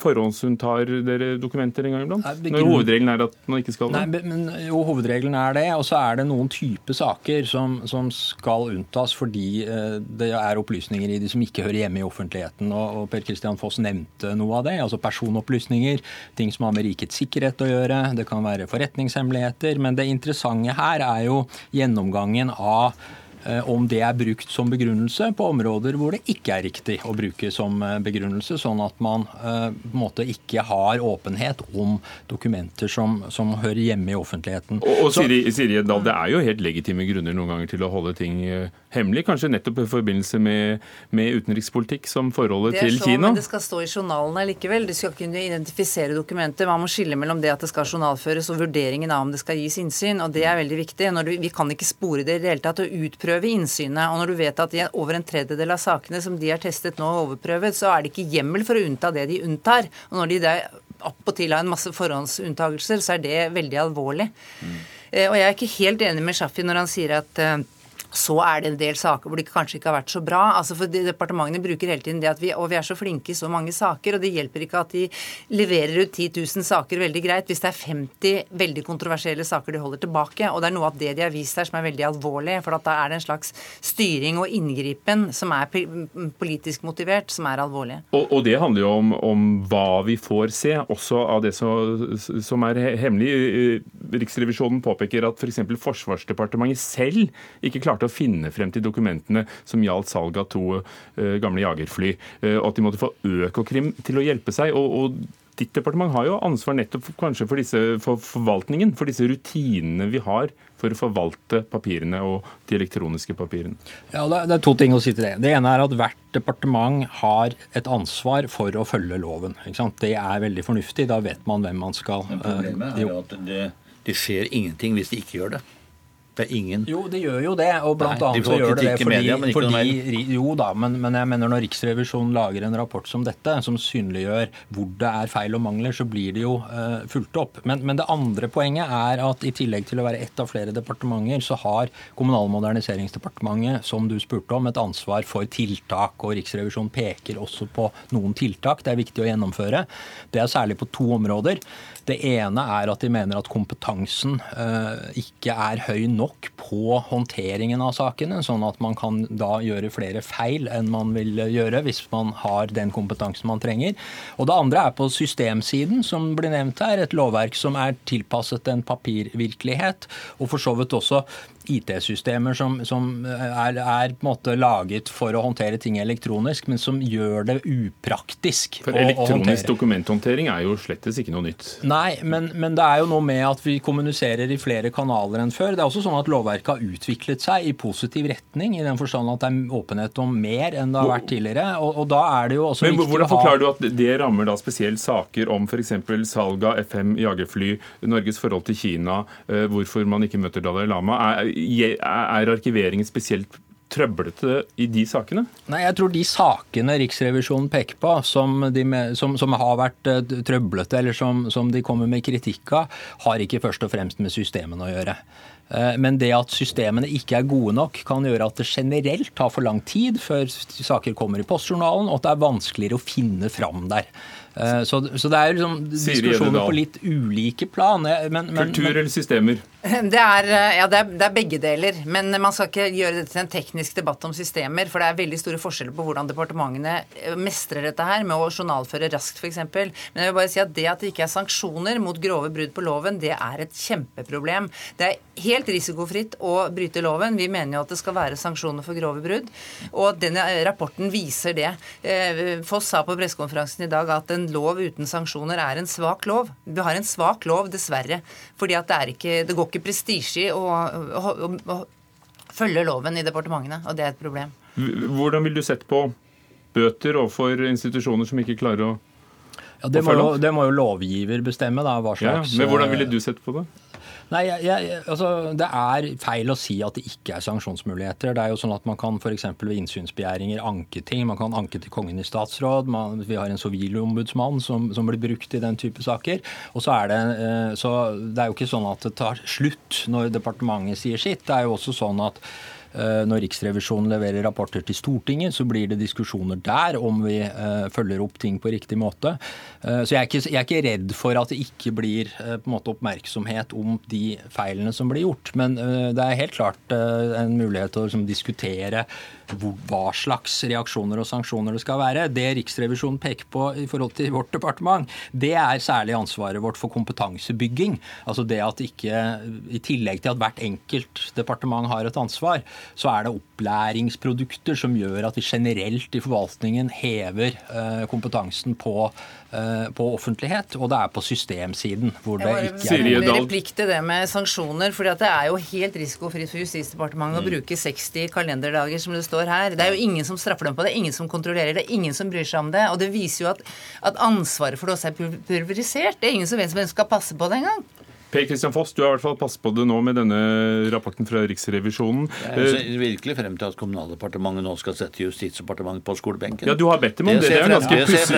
forhåndsunntar dere dokumenter en gang iblant? Nei, Når hovedregelen er at man ikke skal det? Nei, men Jo, hovedregelen er det. Og så er det noen type saker som, som skal unntas fordi eh, det er opplysninger i de som ikke hører hjemme i offentligheten. Og, og Per Christian Foss nevnte noe av det. Altså personopplysninger, ting som har med rikets sikkerhet å gjøre. Det kan være forretningshemmeligheter. Men det interessante her er jo gjennomgangen av om det er brukt som begrunnelse på områder hvor det ikke er riktig å bruke som eh, begrunnelse, sånn at man eh, på en måte ikke har åpenhet om dokumenter som, som hører hjemme i offentligheten. Og, og Siri, Siri Dahl, Det er jo helt legitime grunner noen ganger til å holde ting hemmelig, kanskje nettopp i forbindelse med, med utenrikspolitikk som forholdet til så, Kina? Men det skal stå i journalen likevel. Du skal kunne identifisere dokumenter. Man må skille mellom det at det skal journalføres og vurderingen av om det skal gis innsyn. og Det er veldig viktig. Du, vi kan ikke spore det i det hele tatt og utprøve innsynet. Og når du vet at over en tredjedel av sakene som de har testet nå og overprøvet, så er det ikke hjemmel for å unnta det de unntar. Og når de der til har en masse forhåndsunntagelser, så er det veldig alvorlig. Mm. Og jeg er ikke helt enig med Shafi når han sier at eh, så er det en del saker hvor det kanskje ikke har vært så bra. Altså for Departementene bruker hele tiden det at vi, og vi er så flinke i så mange saker, og det hjelper ikke at de leverer ut 10 000 saker veldig greit hvis det er 50 veldig kontroversielle saker de holder tilbake. Og det er noe av det de har vist her som er veldig alvorlig. For da er det en slags styring og inngripen som er politisk motivert, som er alvorlig. Og, og det handler jo om, om, hva vi får se, også av det som, som er hemmelig. Riksrevisjonen påpeker at f.eks. For Forsvarsdepartementet selv ikke klarte å finne frem til dokumentene som gjaldt salg av to uh, gamle jagerfly, uh, og at de måtte få Økokrim til å hjelpe seg. og, og Ditt departement har jo ansvar nettopp kanskje for, disse, for forvaltningen, for disse rutinene vi har for å forvalte papirene og de elektroniske papirene? Ja, Det er to ting å si til det. Det ene er at hvert departement har et ansvar for å følge loven. Det er veldig fornuftig. Da vet man hvem man skal Men Problemet er jo at det, det skjer ingenting hvis de ikke gjør det. Det er ingen Jo, det gjør jo det. Og blant Nei, annet så gjør det det fordi, media, men fordi Jo da, men, men, jeg mener når Riksrevisjonen lager en rapport som dette, som synliggjør hvor det er feil og mangler, så blir det jo uh, fulgt opp. Men, men, det andre poenget er at i tillegg til å være ett av flere departementer, så har Kommunal- og moderniseringsdepartementet, som du spurte om, et ansvar for tiltak. Og Riksrevisjonen peker også på noen tiltak det er viktig å gjennomføre. Det er særlig på to områder. Det ene er at de mener at kompetansen uh, ikke er høy nok på håndteringen av sakene, sånn at man kan da gjøre flere feil enn man vil gjøre hvis man har den kompetansen man trenger. Og det andre er på systemsiden, som blir nevnt her. Et lovverk som er tilpasset en papirvirkelighet, og for så vidt også IT-systemer som, som er, er, på en måte laget for å håndtere ting elektronisk, men som gjør det upraktisk. For elektronisk dokumenthåndtering er jo slettes ikke noe nytt. Nei, men, men, det er jo noe med at vi kommuniserer i flere kanaler enn før. Det er også sånn at lovverket har utviklet seg i positiv retning, i den forstand at det er åpenhet om mer enn det har vært tidligere. Og, og da er det jo også men, Hvordan forklarer du at det rammer da spesielt saker om f.eks. salg av FM jagerfly, Norges forhold til Kina, eh, hvorfor man ikke møter Dalai Lama? Er, er arkiveringen spesielt trøblete i de sakene? Nei, Jeg tror de sakene Riksrevisjonen peker på, som, de, som, som har vært uh, trøblete, eller som, som, de kommer med kritikk av, har ikke først og fremst med systemene å gjøre. Uh, men det at systemene ikke er gode nok, kan gjøre at det generelt tar for lang tid før saker kommer i postjournalen, og at det er vanskeligere å finne fram der. Uh, så, så, det er liksom diskusjoner på litt ulike plan. Men, men, Kultur eller systemer? [laughs] Det er, ja, det er, det er, begge deler. Men man skal ikke gjøre dette til en teknisk debatt om systemer. For det er veldig store forskjeller på hvordan departementene eh, mestrer dette her med å journalføre raskt, f.eks. Men jeg vil bare si at det at det ikke er sanksjoner mot grove brudd på loven, det er et kjempeproblem. Det er helt risikofritt å bryte loven. Vi mener jo at det skal være sanksjoner for grove brudd. Og denne rapporten viser det. Eh, Foss sa på pressekonferansen i dag at en lov uten sanksjoner er en svak lov. Vi har en svak lov, dessverre. fordi at det, ikke, det går ikke ikke prestisje i å, å, å, å følge loven i departementene, og det er et problem. Hvordan vil du sette på bøter overfor institusjoner som ikke klarer å ja, det, må jo, det må jo lovgiver bestemme. da, hva slags... Ja, men Hvordan ville du sett på det? Nei, jeg, jeg, altså, Det er feil å si at det ikke er sanksjonsmuligheter. Det er jo sånn at Man kan f.eks. ved innsynsbegjæringer anke ting. Man kan anke til Kongen i statsråd. Man, vi har en sivilombudsmann som, som, blir brukt i den type saker. Og så er det, eh, så det er jo ikke sånn at det tar slutt når departementet sier sitt. Det er jo også sånn at når Riksrevisjonen leverer rapporter til Stortinget, så blir det diskusjoner der om vi eh, følger opp ting på riktig måte. Eh, så jeg er ikke, jeg er ikke redd for at det ikke blir på en måte oppmerksomhet om de feilene som blir gjort. Men det er helt klart en mulighet til å liksom, diskutere hva slags reaksjoner og sanksjoner det skal være. Det Riksrevisjonen peker på i forhold til vårt departement, det er særlig ansvaret vårt for kompetansebygging. Altså det at ikke, I tillegg til at hvert enkelt departement har et ansvar, så er det opplæringsprodukter som gjør at vi generelt i forvaltningen hever eh, kompetansen på, eh, på offentlighet, og det er på systemsiden hvor det ikke er en replikk til det med sanksjoner. for Det er jo helt risikofritt for Justisdepartementet mm. å bruke 60 kalenderdager, som det står her. Det er jo ingen som straffer dem på det, ingen som kontrollerer det, ingen som bryr seg om det. Og det viser jo at, at ansvaret for det også er pulverisert. Det er ingen som vet hvem som skal passe på det engang. Per Kristian Foss, du har i hvert fall passet på det nå med denne rapporten fra Riksrevisjonen. Jeg ser virkelig frem til at Kommunaldepartementet nå skal sette Justisdepartementet på skolebenken. Ja, du har bedt dem om det. Det,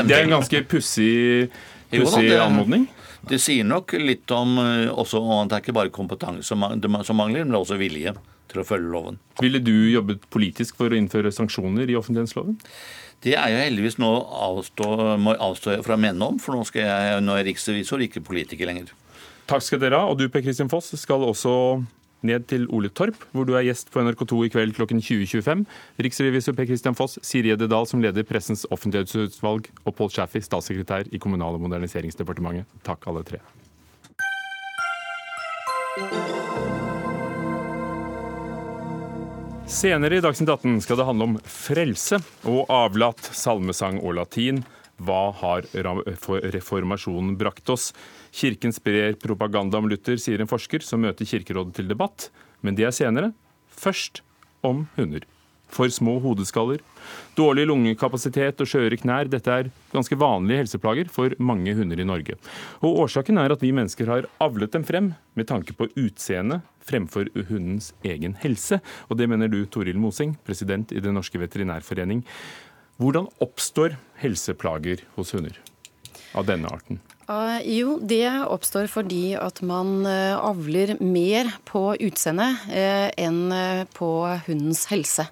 det er en ganske pussig, anmodning. Det sier nok litt om eh, også, at det er ikke bare kompetanse som mangler, men også vilje til å følge loven. Ville du jobbet politisk for å innføre sanksjoner i offentlighetsloven? Det er jeg heldigvis nå avstå, må avstå fra å mene om, for nå, skal jeg, nå er jeg riksrevisor, ikke politiker lenger. Takk skal dere ha. Og du Per Kristian Foss skal også ned til Ole Torp, hvor du er gjest på NRK2 i kveld klokken 20.25. Riksrevisor Per Kristian Foss, Siri Edde Dahl som leder Pressens offentlighetsutvalg, og Pål Schaffi, statssekretær i Kommunal- og moderniseringsdepartementet. Takk, alle tre. Senere i Dagsnytt 18 skal det handle om frelse og avlat, salmesang og latin. Hva har reformasjonen brakt oss? Kirken sprer propaganda om Luther, sier en forsker som møter Kirkerådet til debatt. Men det er senere. Først om hunder. For små hodeskaller, dårlig lungekapasitet og skjøre knær. Dette er ganske vanlige helseplager for mange hunder i Norge. Og Årsaken er at vi mennesker har avlet dem frem med tanke på utseende fremfor hundens egen helse. Og det mener du, Toril Mosing, president i Den norske veterinærforening. Hvordan oppstår helseplager hos hunder av denne arten? Uh, jo, det oppstår fordi at man uh, avler mer på utseendet uh, enn på hundens helse.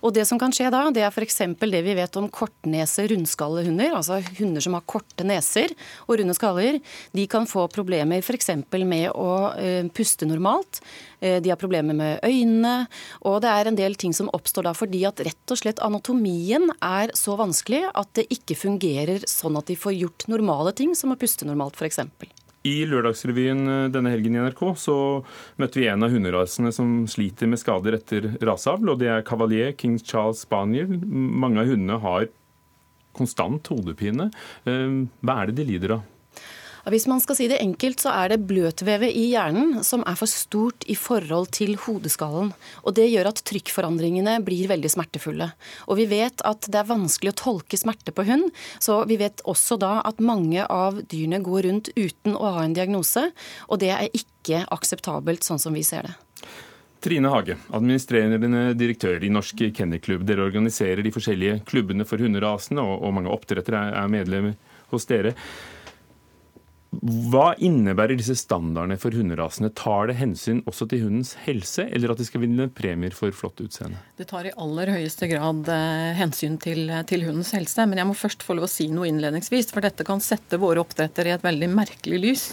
Og Det som kan skje da, det er f.eks. det vi vet om kortnese rundskallehunder. Altså hunder som har korte neser og runde skaller. De kan få problemer f.eks. med å puste normalt. De har problemer med øynene. Og det er en del ting som oppstår da fordi at rett og slett anatomien er så vanskelig at det ikke fungerer sånn at de får gjort normale ting som å puste normalt, f.eks. I Lørdagsrevyen eh, denne helgen i NRK så møtte vi en av hunderasene som sliter med skader etter raseavl, og det er Cavalier King Charles Spaniel. Mange av hundene har konstant hodepine. Eh, hva er det de lider av? Hvis man skal si det enkelt, så er det bløtvevet i hjernen som er for stort i forhold til hodeskallen. Og det gjør at trykkforandringene blir veldig smertefulle. Og vi vet at det er vanskelig å tolke smerte på hund, så vi vet også da at mange av dyrene går rundt uten å ha en diagnose, og det er ikke akseptabelt sånn som vi ser det. Trine Hage, administrerende direktør i Norsk Kennelklubb. Dere organiserer de forskjellige klubbene for hunderasene, og mange oppdrettere er medlemmer hos dere. Hva innebærer disse standardene for hunderasene? Tar det hensyn også til hundens helse, eller at de skal vinne premier for flott utseende? Det tar i aller høyeste grad eh, hensyn til, til, hundens helse. Men jeg må først få lov å si noe innledningsvis, for dette kan sette våre oppdrettere i et veldig merkelig lys.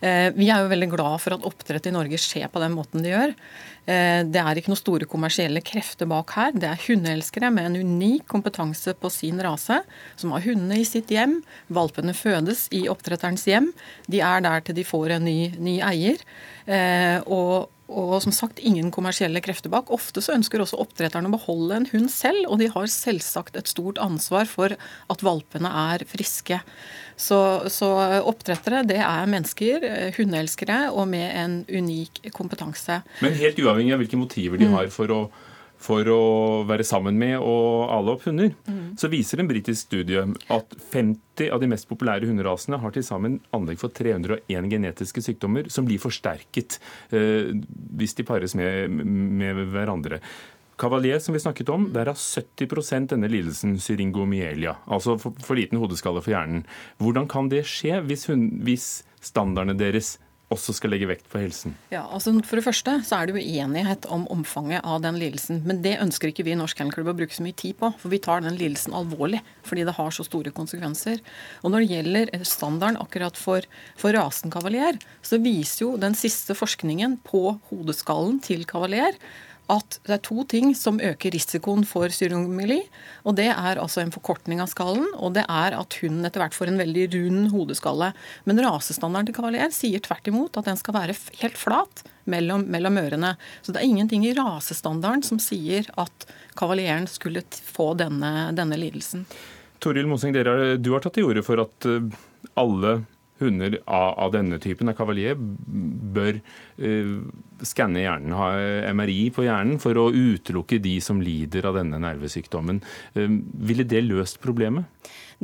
Eh, vi er jo veldig glad for at oppdrett i Norge skjer på den måten de gjør. Eh, det er ikke noen store kommersielle krefter bak her. Det er hundeelskere med en unik kompetanse på sin rase, som har hundene i sitt hjem. Valpene fødes i oppdretterens hjem. De er der til de får en ny, ny eier. Eh, og, og som sagt, ingen kommersielle krefter bak. Ofte så ønsker også oppdretterne å beholde en hund selv, og de har selvsagt et stort ansvar for at valpene er friske. Så, så oppdrettere det er mennesker, eh, hundeelskere, og med en unik kompetanse. Men helt uavhengig av hvilke motiver de mm. har for å for å være sammen med og ale opp hunder, mm. så viser en britisk studie at 50 av de mest populære hunderasene har til sammen anlegg for 301 genetiske sykdommer som blir forsterket eh, hvis de pares med, med hverandre. Cavalier, som vi snakket om, der har 70% denne lidelsen syringomyelia, altså for, for liten hodeskalle for hjernen. Hvordan kan det skje hvis, hun, hvis standardene deres også skal legge vekt på helsen? Ja, altså For det første så er det uenighet om omfanget av den lidelsen. Men det ønsker ikke vi i Norsk Kennelklubb å bruke så mye tid på. For vi tar den lidelsen alvorlig fordi det har så store konsekvenser. Og når det gjelder standarden akkurat for, for rasen kavalier, så viser jo den siste forskningen på hodeskallen til kavalier at det er to ting som øker risikoen for syriomyeli. Og det er altså en forkortning av skallen, og det er at hunden etter hvert får en veldig rund hodeskalle. Men rasestandarden til kavalier sier tvert imot at den skal være helt flat mellom, mellom ørene. Så det er ingenting i rasestandarden som sier at kavalieren skulle få denne, denne lidelsen. Toril Moseng, du har tatt til orde for at eh, alle hunder av, av, denne typen, av kavalier, bør uh, skanne hjernen, ha MRI på hjernen, for å utelukke de som lider av denne nervesykdommen. Uh, ville det løst problemet?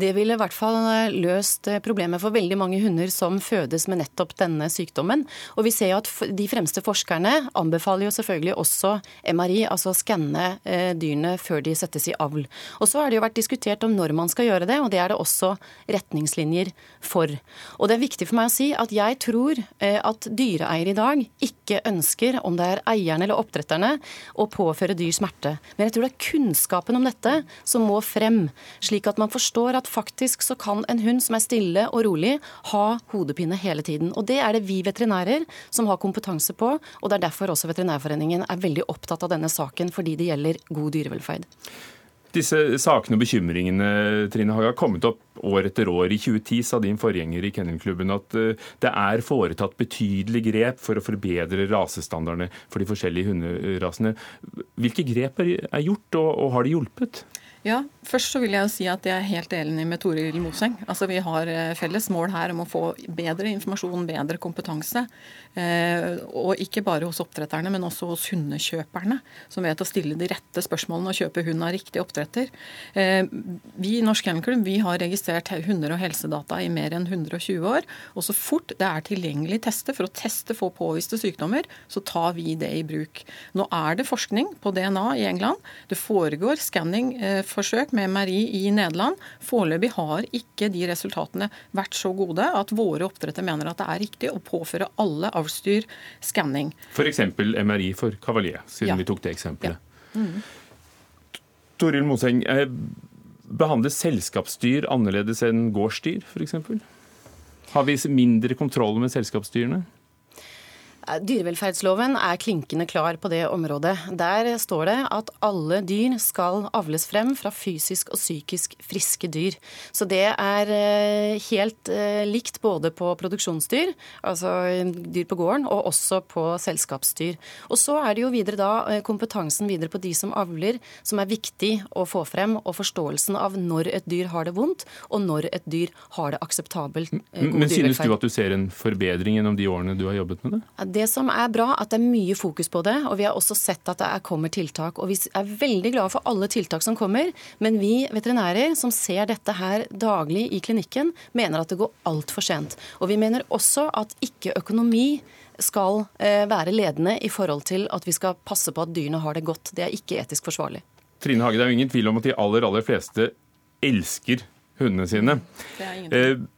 Det ville i hvert fall eh, løst eh, problemet for veldig mange hunder som fødes med nettopp denne sykdommen. Og vi ser jo at de fremste forskerne anbefaler jo selvfølgelig også MRI, altså å skanne eh, dyrene før de settes i avl. Og så har det jo vært diskutert om når man skal gjøre det, og det er det også retningslinjer for. Og det er viktig for meg å si at jeg tror at dyreeiere i dag ikke ønsker, om det er eierne eller oppdretterne, å påføre dyr smerte. Men jeg tror det er kunnskapen om dette som må frem, slik at man forstår at faktisk så kan en hund som er stille og rolig, ha hodepine hele tiden. Og det er det vi veterinærer som har kompetanse på, og det er derfor også Veterinærforeningen er veldig opptatt av denne saken, fordi det gjelder god dyrevelferd. Disse sakene og bekymringene Trine Haga, har kommet opp år etter år. I 2010 sa din forgjenger i Kennelklubben at eh, det er foretatt betydelig grep for å forbedre rasestandardene for de forskjellige hunderasene. Hvilke grep er gjort, og har de hjulpet? Ja, Først så vil jeg jo si at jeg er helt enig med Toril Moseng. Altså Vi har eh, felles mål her om å få bedre informasjon, bedre kompetanse. Eh, og ikke bare hos oppdretterne, men også hos hundekjøperne, som vet å stille de rette spørsmålene og kjøpe hund av riktig oppdretter. Eh, vi i Norsk Kennelklubb vi har registrert hunder og helsedata i mer enn 120 år. Og så fort det er tilgjengelig tester for å teste få påviste sykdommer, så tar vi det i bruk. Nå er det forskning på DNA i England. Det foregår skanning forsøk med MRI i Nederland. Foreløpig har ikke de resultatene vært så gode at våre oppdrettere mener at det er riktig å påføre alle avlsdyr skanning. F.eks. MRI for Cavalier, siden Ja. vi tok det eksempelet. Ja. Mm. Toril Moseng, eh, behandles selskapsdyr annerledes enn gårdsdyr, f.eks.? Har vi mindre kontroll med selskapsdyrene? Dyrevelferdsloven er klinkende klar på det området. Der står det at alle dyr skal avles frem fra fysisk og psykisk friske dyr. Så det er eh, helt eh, likt både på produksjonsdyr, altså dyr på gården, og også på selskapsdyr. Og så er det jo videre da eh, kompetansen videre på de som avler, som er viktig å få frem, og forståelsen av når et dyr har det vondt, og når et dyr har det akseptabelt. god Men synes du at du ser en forbedring gjennom de årene du har jobbet med det? Det som er bra, at det er mye fokus på det, og vi har også sett at det er, kommer tiltak. Og vi er veldig glade for alle tiltak som kommer, men vi veterinærer som ser dette her daglig i klinikken, mener at det går altfor sent. Og vi mener også at ikke økonomi skal eh, være ledende i forhold til at vi skal passe på at dyrene har det godt. Det er ikke etisk forsvarlig. Trine Hage, det er jo ingen tvil om at de aller, aller fleste elsker hundene sine. Det er ingen Eh,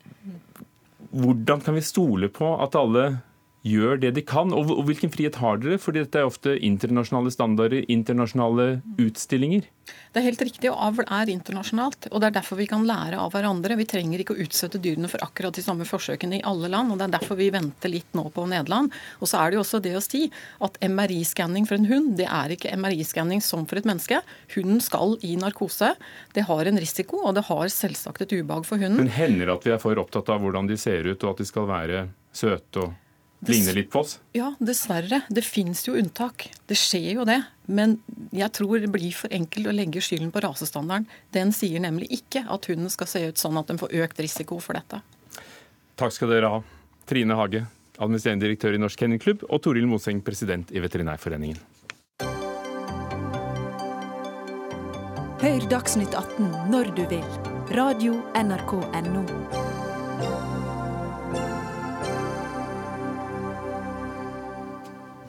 hvordan kan vi stole på at alle gjør det de kan, og, og hvilken frihet har dere? Fordi dette er ofte internasjonale standarder, internasjonale utstillinger. Det er helt riktig, og avl er internasjonalt. og Det er derfor vi kan lære av hverandre. Vi trenger ikke å utsette dyrene for akkurat de samme forsøkene i alle land. og Det er derfor vi venter litt nå på Nederland. Og så er det jo også det å si at MRI-skanning for en hund, det er ikke MRI-skanning som for et menneske. Hunden skal i narkose. Det har en risiko, og det har selvsagt et ubehag for hunden. Men hender at vi er for opptatt av hvordan de ser ut, og at de skal være søte og ligne litt på oss? Ja, dessverre. Det fins jo unntak. Det skjer jo det. Men jeg tror det blir for enkelt å legge skylden på rasestandarden. Den sier nemlig ikke at hunden skal se ut sånn at den får økt risiko for dette. Takk skal dere ha. Trine Hage, administrerende direktør i Norsk Kennelklubb, og Toril Moseng, president i Veterinærforeningen. Hør Dagsnytt 18 når du vil. Radio NRK Radio.nrk.no.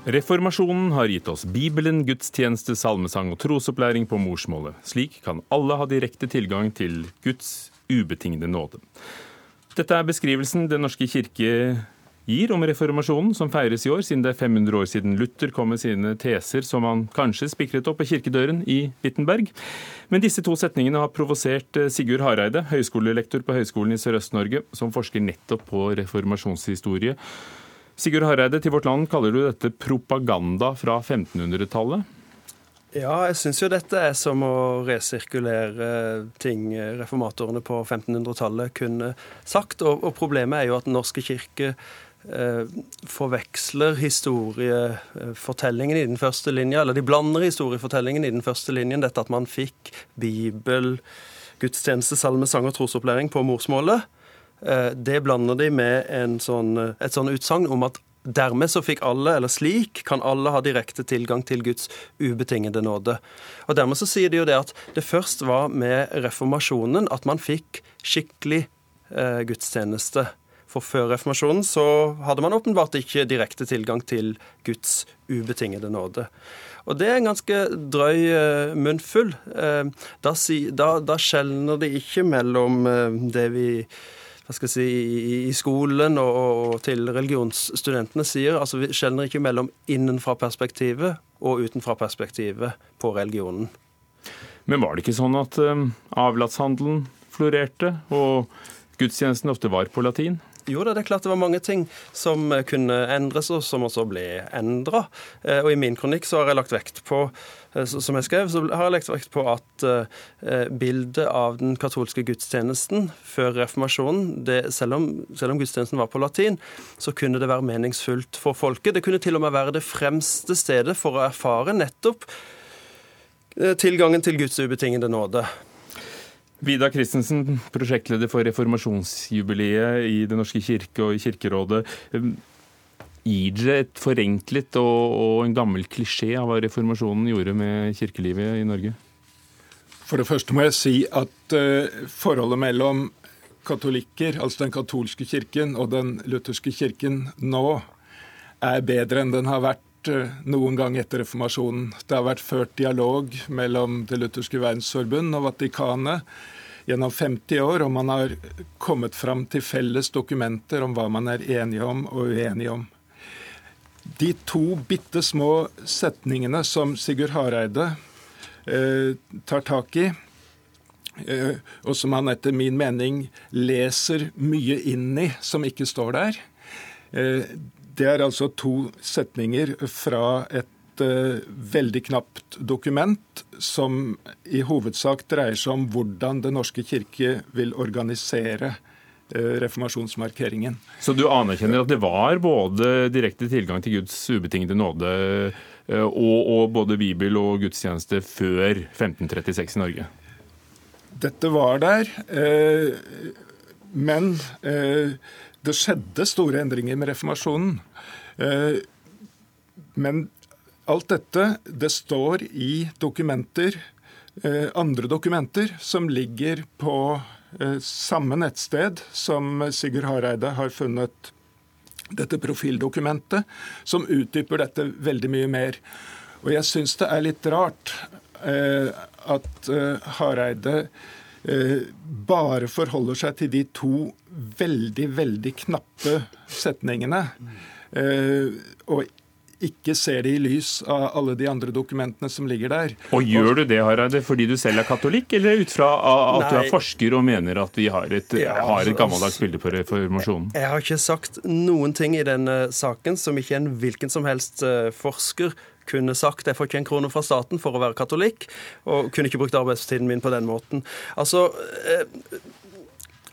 Reformasjonen har gitt oss Bibelen, gudstjeneste, salmesang og trosopplæring på morsmålet. Slik kan alle ha direkte tilgang til Guds ubetingede nåde. Dette er beskrivelsen Den norske kirke gir om reformasjonen, som feires i år, siden det er 500 år siden Luther kom med sine teser som han kanskje spikret opp på kirkedøren i Wittenberg. Men disse to setningene har provosert eh, Sigurd Hareide, høyskolelektor på Høgskolen i Sørøst-Norge, som forsker nettopp på reformasjonshistorie. Sigurd Hareide, til Vårt Land kaller du dette propaganda fra 1500-tallet. Ja, jeg syns jo dette er som å resirkulere ting reformatorene på 1500-tallet kunne sagt. Og, og problemet er jo at Den norske kirke eh, forveksler historiefortellingen i den første linja, eller de blander historiefortellingen i den første linjen, dette at man fikk Bibel, gudstjeneste, salmesang og trosopplæring på morsmålet. Eh, Det blander de med sånn, et sånn utsagn om at dermed så fikk alle, eller slik, kan alle ha direkte tilgang til Guds ubetingede nåde. Og dermed så sier de jo det at det først var med reformasjonen at man fikk skikkelig eh, gudstjeneste. For før reformasjonen så hadde man åpenbart ikke direkte tilgang til Guds ubetingede nåde. Og det er en ganske drøy uh, munnfull. Eh, da, da, da skjelner det ikke mellom eh, det vi hva skal jeg si, i, i skolen og, og til religionsstudentene sier. altså Vi skjelner ikke mellom innenfra-perspektivet og utenfra-perspektivet på religionen. Men var det ikke sånn at um, avlatshandelen florerte, og gudstjenesten ofte var på latin? Jo da, det er klart det var mange ting som eh, kunne endres, og som også ble endra. Og i min kronikk så har jeg lagt vekt på eh, som jeg skrev, så har jeg lagt vekt på at eh, bildet av den katolske gudstjenesten før reformasjonen, det, selv, om, selv om gudstjenesten var på latin, så kunne det være meningsfullt for folket. Det kunne til og med være det fremste stedet for å erfare nettopp tilgangen til Guds ubetingede nåde. Vidar Christensen, prosjektleder for reformasjonsjubileet i Den norske kirke og i Kirkerådet. Gir dere et forenklet og, og en gammel klisjé av hva reformasjonen gjorde med kirkelivet i Norge? For det første må jeg si at uh, forholdet mellom katolikker, altså den katolske kirken, og den lutherske kirken nå er bedre enn den har vært uh, noen gang etter reformasjonen. Det har vært ført dialog mellom Det lutherske verdensforbund og Vatikanet gjennom 50 år, og man har kommet fram til felles dokumenter om hva man er enige om og uenige om. De to bitte små setningene som Sigurd Hareide eh, tar tak i, eh, og som han etter min mening leser mye inn i, som ikke står der, eh, det er altså to setninger fra et uh, veldig knapt dokument som i hovedsak dreier seg om hvordan Den norske kirke vil organisere uh, reformasjonsmarkeringen. Så du anerkjenner at det var både direkte tilgang til Guds ubetingede nåde uh, og, og både bibel og gudstjeneste før 1536 i Norge? Dette var der, men det skjedde store endringer med reformasjonen. Eh, men alt dette, det står i dokumenter, eh, andre dokumenter, som ligger på eh, samme nettsted som Sigurd Hareide har funnet dette profildokumentet, som utdyper dette veldig mye mer. Og jeg syns det er litt rart at Hareide Eh, bare forholder seg til de to veldig, veldig knappe setningene, eh, og ikke ser det i lys av alle de andre dokumentene som ligger der. Og Gjør du det Hareide, fordi du selv er katolikk, eller ut fra at Nei. du er forsker og mener at vi har et, ja, har et altså, gammeldags bilde på reformasjonen? Jeg har ikke sagt noen ting i denne saken som ikke en hvilken som helst eh, forsker kunne sagt jeg får ikke en krone fra staten for å være katolikk, og kunne ikke brukt arbeidstiden min på den måten. Altså, eh,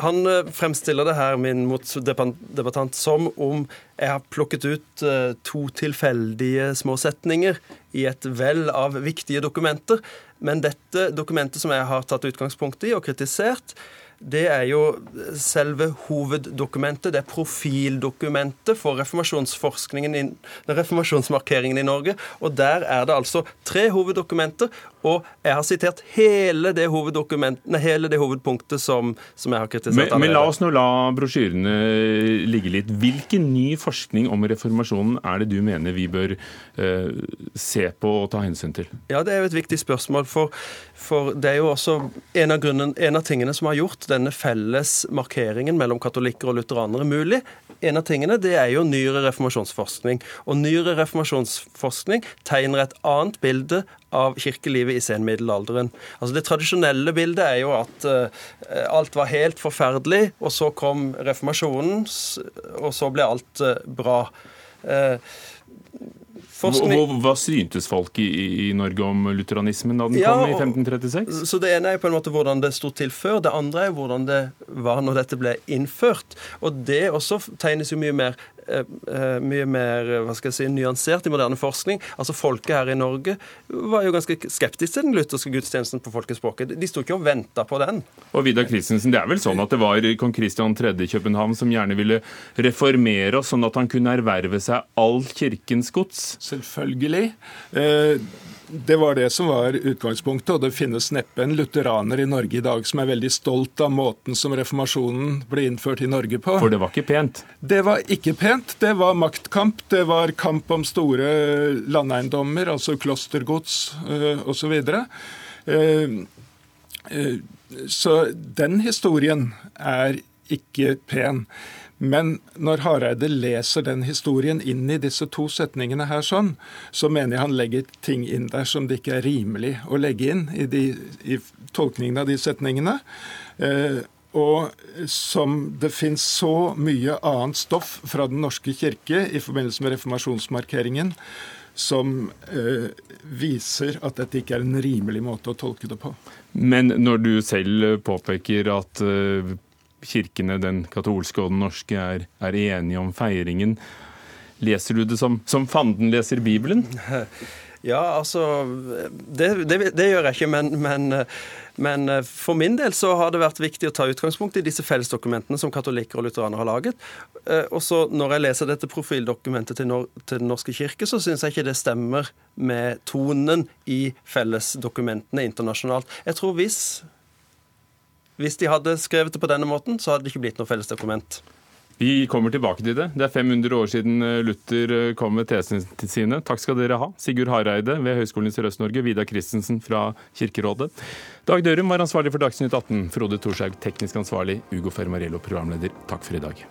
han eh, fremstiller det her, min motdebattant, som om jeg har plukket ut eh, to tilfeldige små setninger i et vell av viktige dokumenter. Men dette dokumentet som jeg har tatt utgangspunkt i og kritisert, det er jo selve hoveddokumentet. Det er profildokumentet for reformasjonsforskningen, reformasjonsmarkeringen i Norge. Og der er det altså tre hoveddokumenter, og jeg har sitert hele det, hele det hovedpunktet som, som, jeg har kritisert. Men, men la oss nå la brosjyrene ligge litt. Hvilken ny forskning om reformasjonen er det du mener vi bør eh, se på og ta hensyn til? Ja, Det er jo et viktig spørsmål. For, for det er jo også en av, grunnen, en av tingene som har gjort denne felles markeringen mellom katolikker og lutheranere mulig. En av tingene det er jo nyere reformasjonsforskning. Og nyere reformasjonsforskning tegner et annet bilde av kirkelivet i senmiddelalderen. Altså Det tradisjonelle bildet er jo at uh, alt var helt forferdelig, og så kom reformasjonen, og så ble alt uh, bra. Uh, Forskning... Hva syntes folk i, i, Norge om lutheranismen da den ja, kom i 1536? Så Det ene er på en måte hvordan det sto til før. Det andre er hvordan det var når dette ble innført. Og Det også tegnes jo mye mer mye mer hva skal jeg si, nyansert i moderne forskning. Altså Folket her i Norge var jo ganske skeptisk til den lutherske gudstjenesten på folkespråket. De sto ikke og venta på den. Og Vidar Christensen, det er vel sånn at det var kong Kristian 3. i København som gjerne ville reformere oss, sånn at han kunne erverve seg all kirkens gods? Selvfølgelig. Eh, det var det som var utgangspunktet, og det finnes neppe en lutheraner i Norge i dag som er veldig stolt av måten som reformasjonen ble innført i Norge på. For det var ikke pent? Det var ikke pent. Det var maktkamp. Det var kamp om store landeiendommer, altså klostergods øh, osv. Så, uh, uh, så den historien er ikke pen. Men når Hareide leser den historien inn i disse to setningene her sånn, så mener jeg han legger ting inn der som det ikke er rimelig å legge inn i, de, i tolkningen av de setningene. Eh, og som det fins så mye annet stoff fra Den norske kirke i forbindelse med reformasjonsmarkeringen som eh, viser at dette ikke er en rimelig måte å tolke det på. Men når du selv påpeker at eh, kirkene, den katolske og den norske, er, er enige om feiringen. Leser du det som, som fanden leser Bibelen? [laughs] Ja, altså Det, det, det gjør jeg ikke, men, men, men, for min del så har det vært viktig å ta utgangspunkt i disse fellesdokumentene som katolikker og lutheranere har laget. Eh, og så Når jeg leser dette profildokumentet til, Nor til Den norske kirke, så syns jeg ikke det stemmer med tonen i fellesdokumentene internasjonalt. Jeg tror hvis hvis de hadde skrevet det på denne måten, så hadde det ikke blitt noe felles dokument. Vi kommer tilbake til det. Det er 500 år siden eh, Luther eh, kom med tesene sine. Takk skal dere ha. Sigurd Hareide ved Høgskolen i Sørøst-Norge, Vidar Christensen fra Kirkerådet. Dag Dørum var ansvarlig for Dagsnytt 18. Frode Thorshaug teknisk ansvarlig. Ugo Fermarello programleder. Takk for i dag.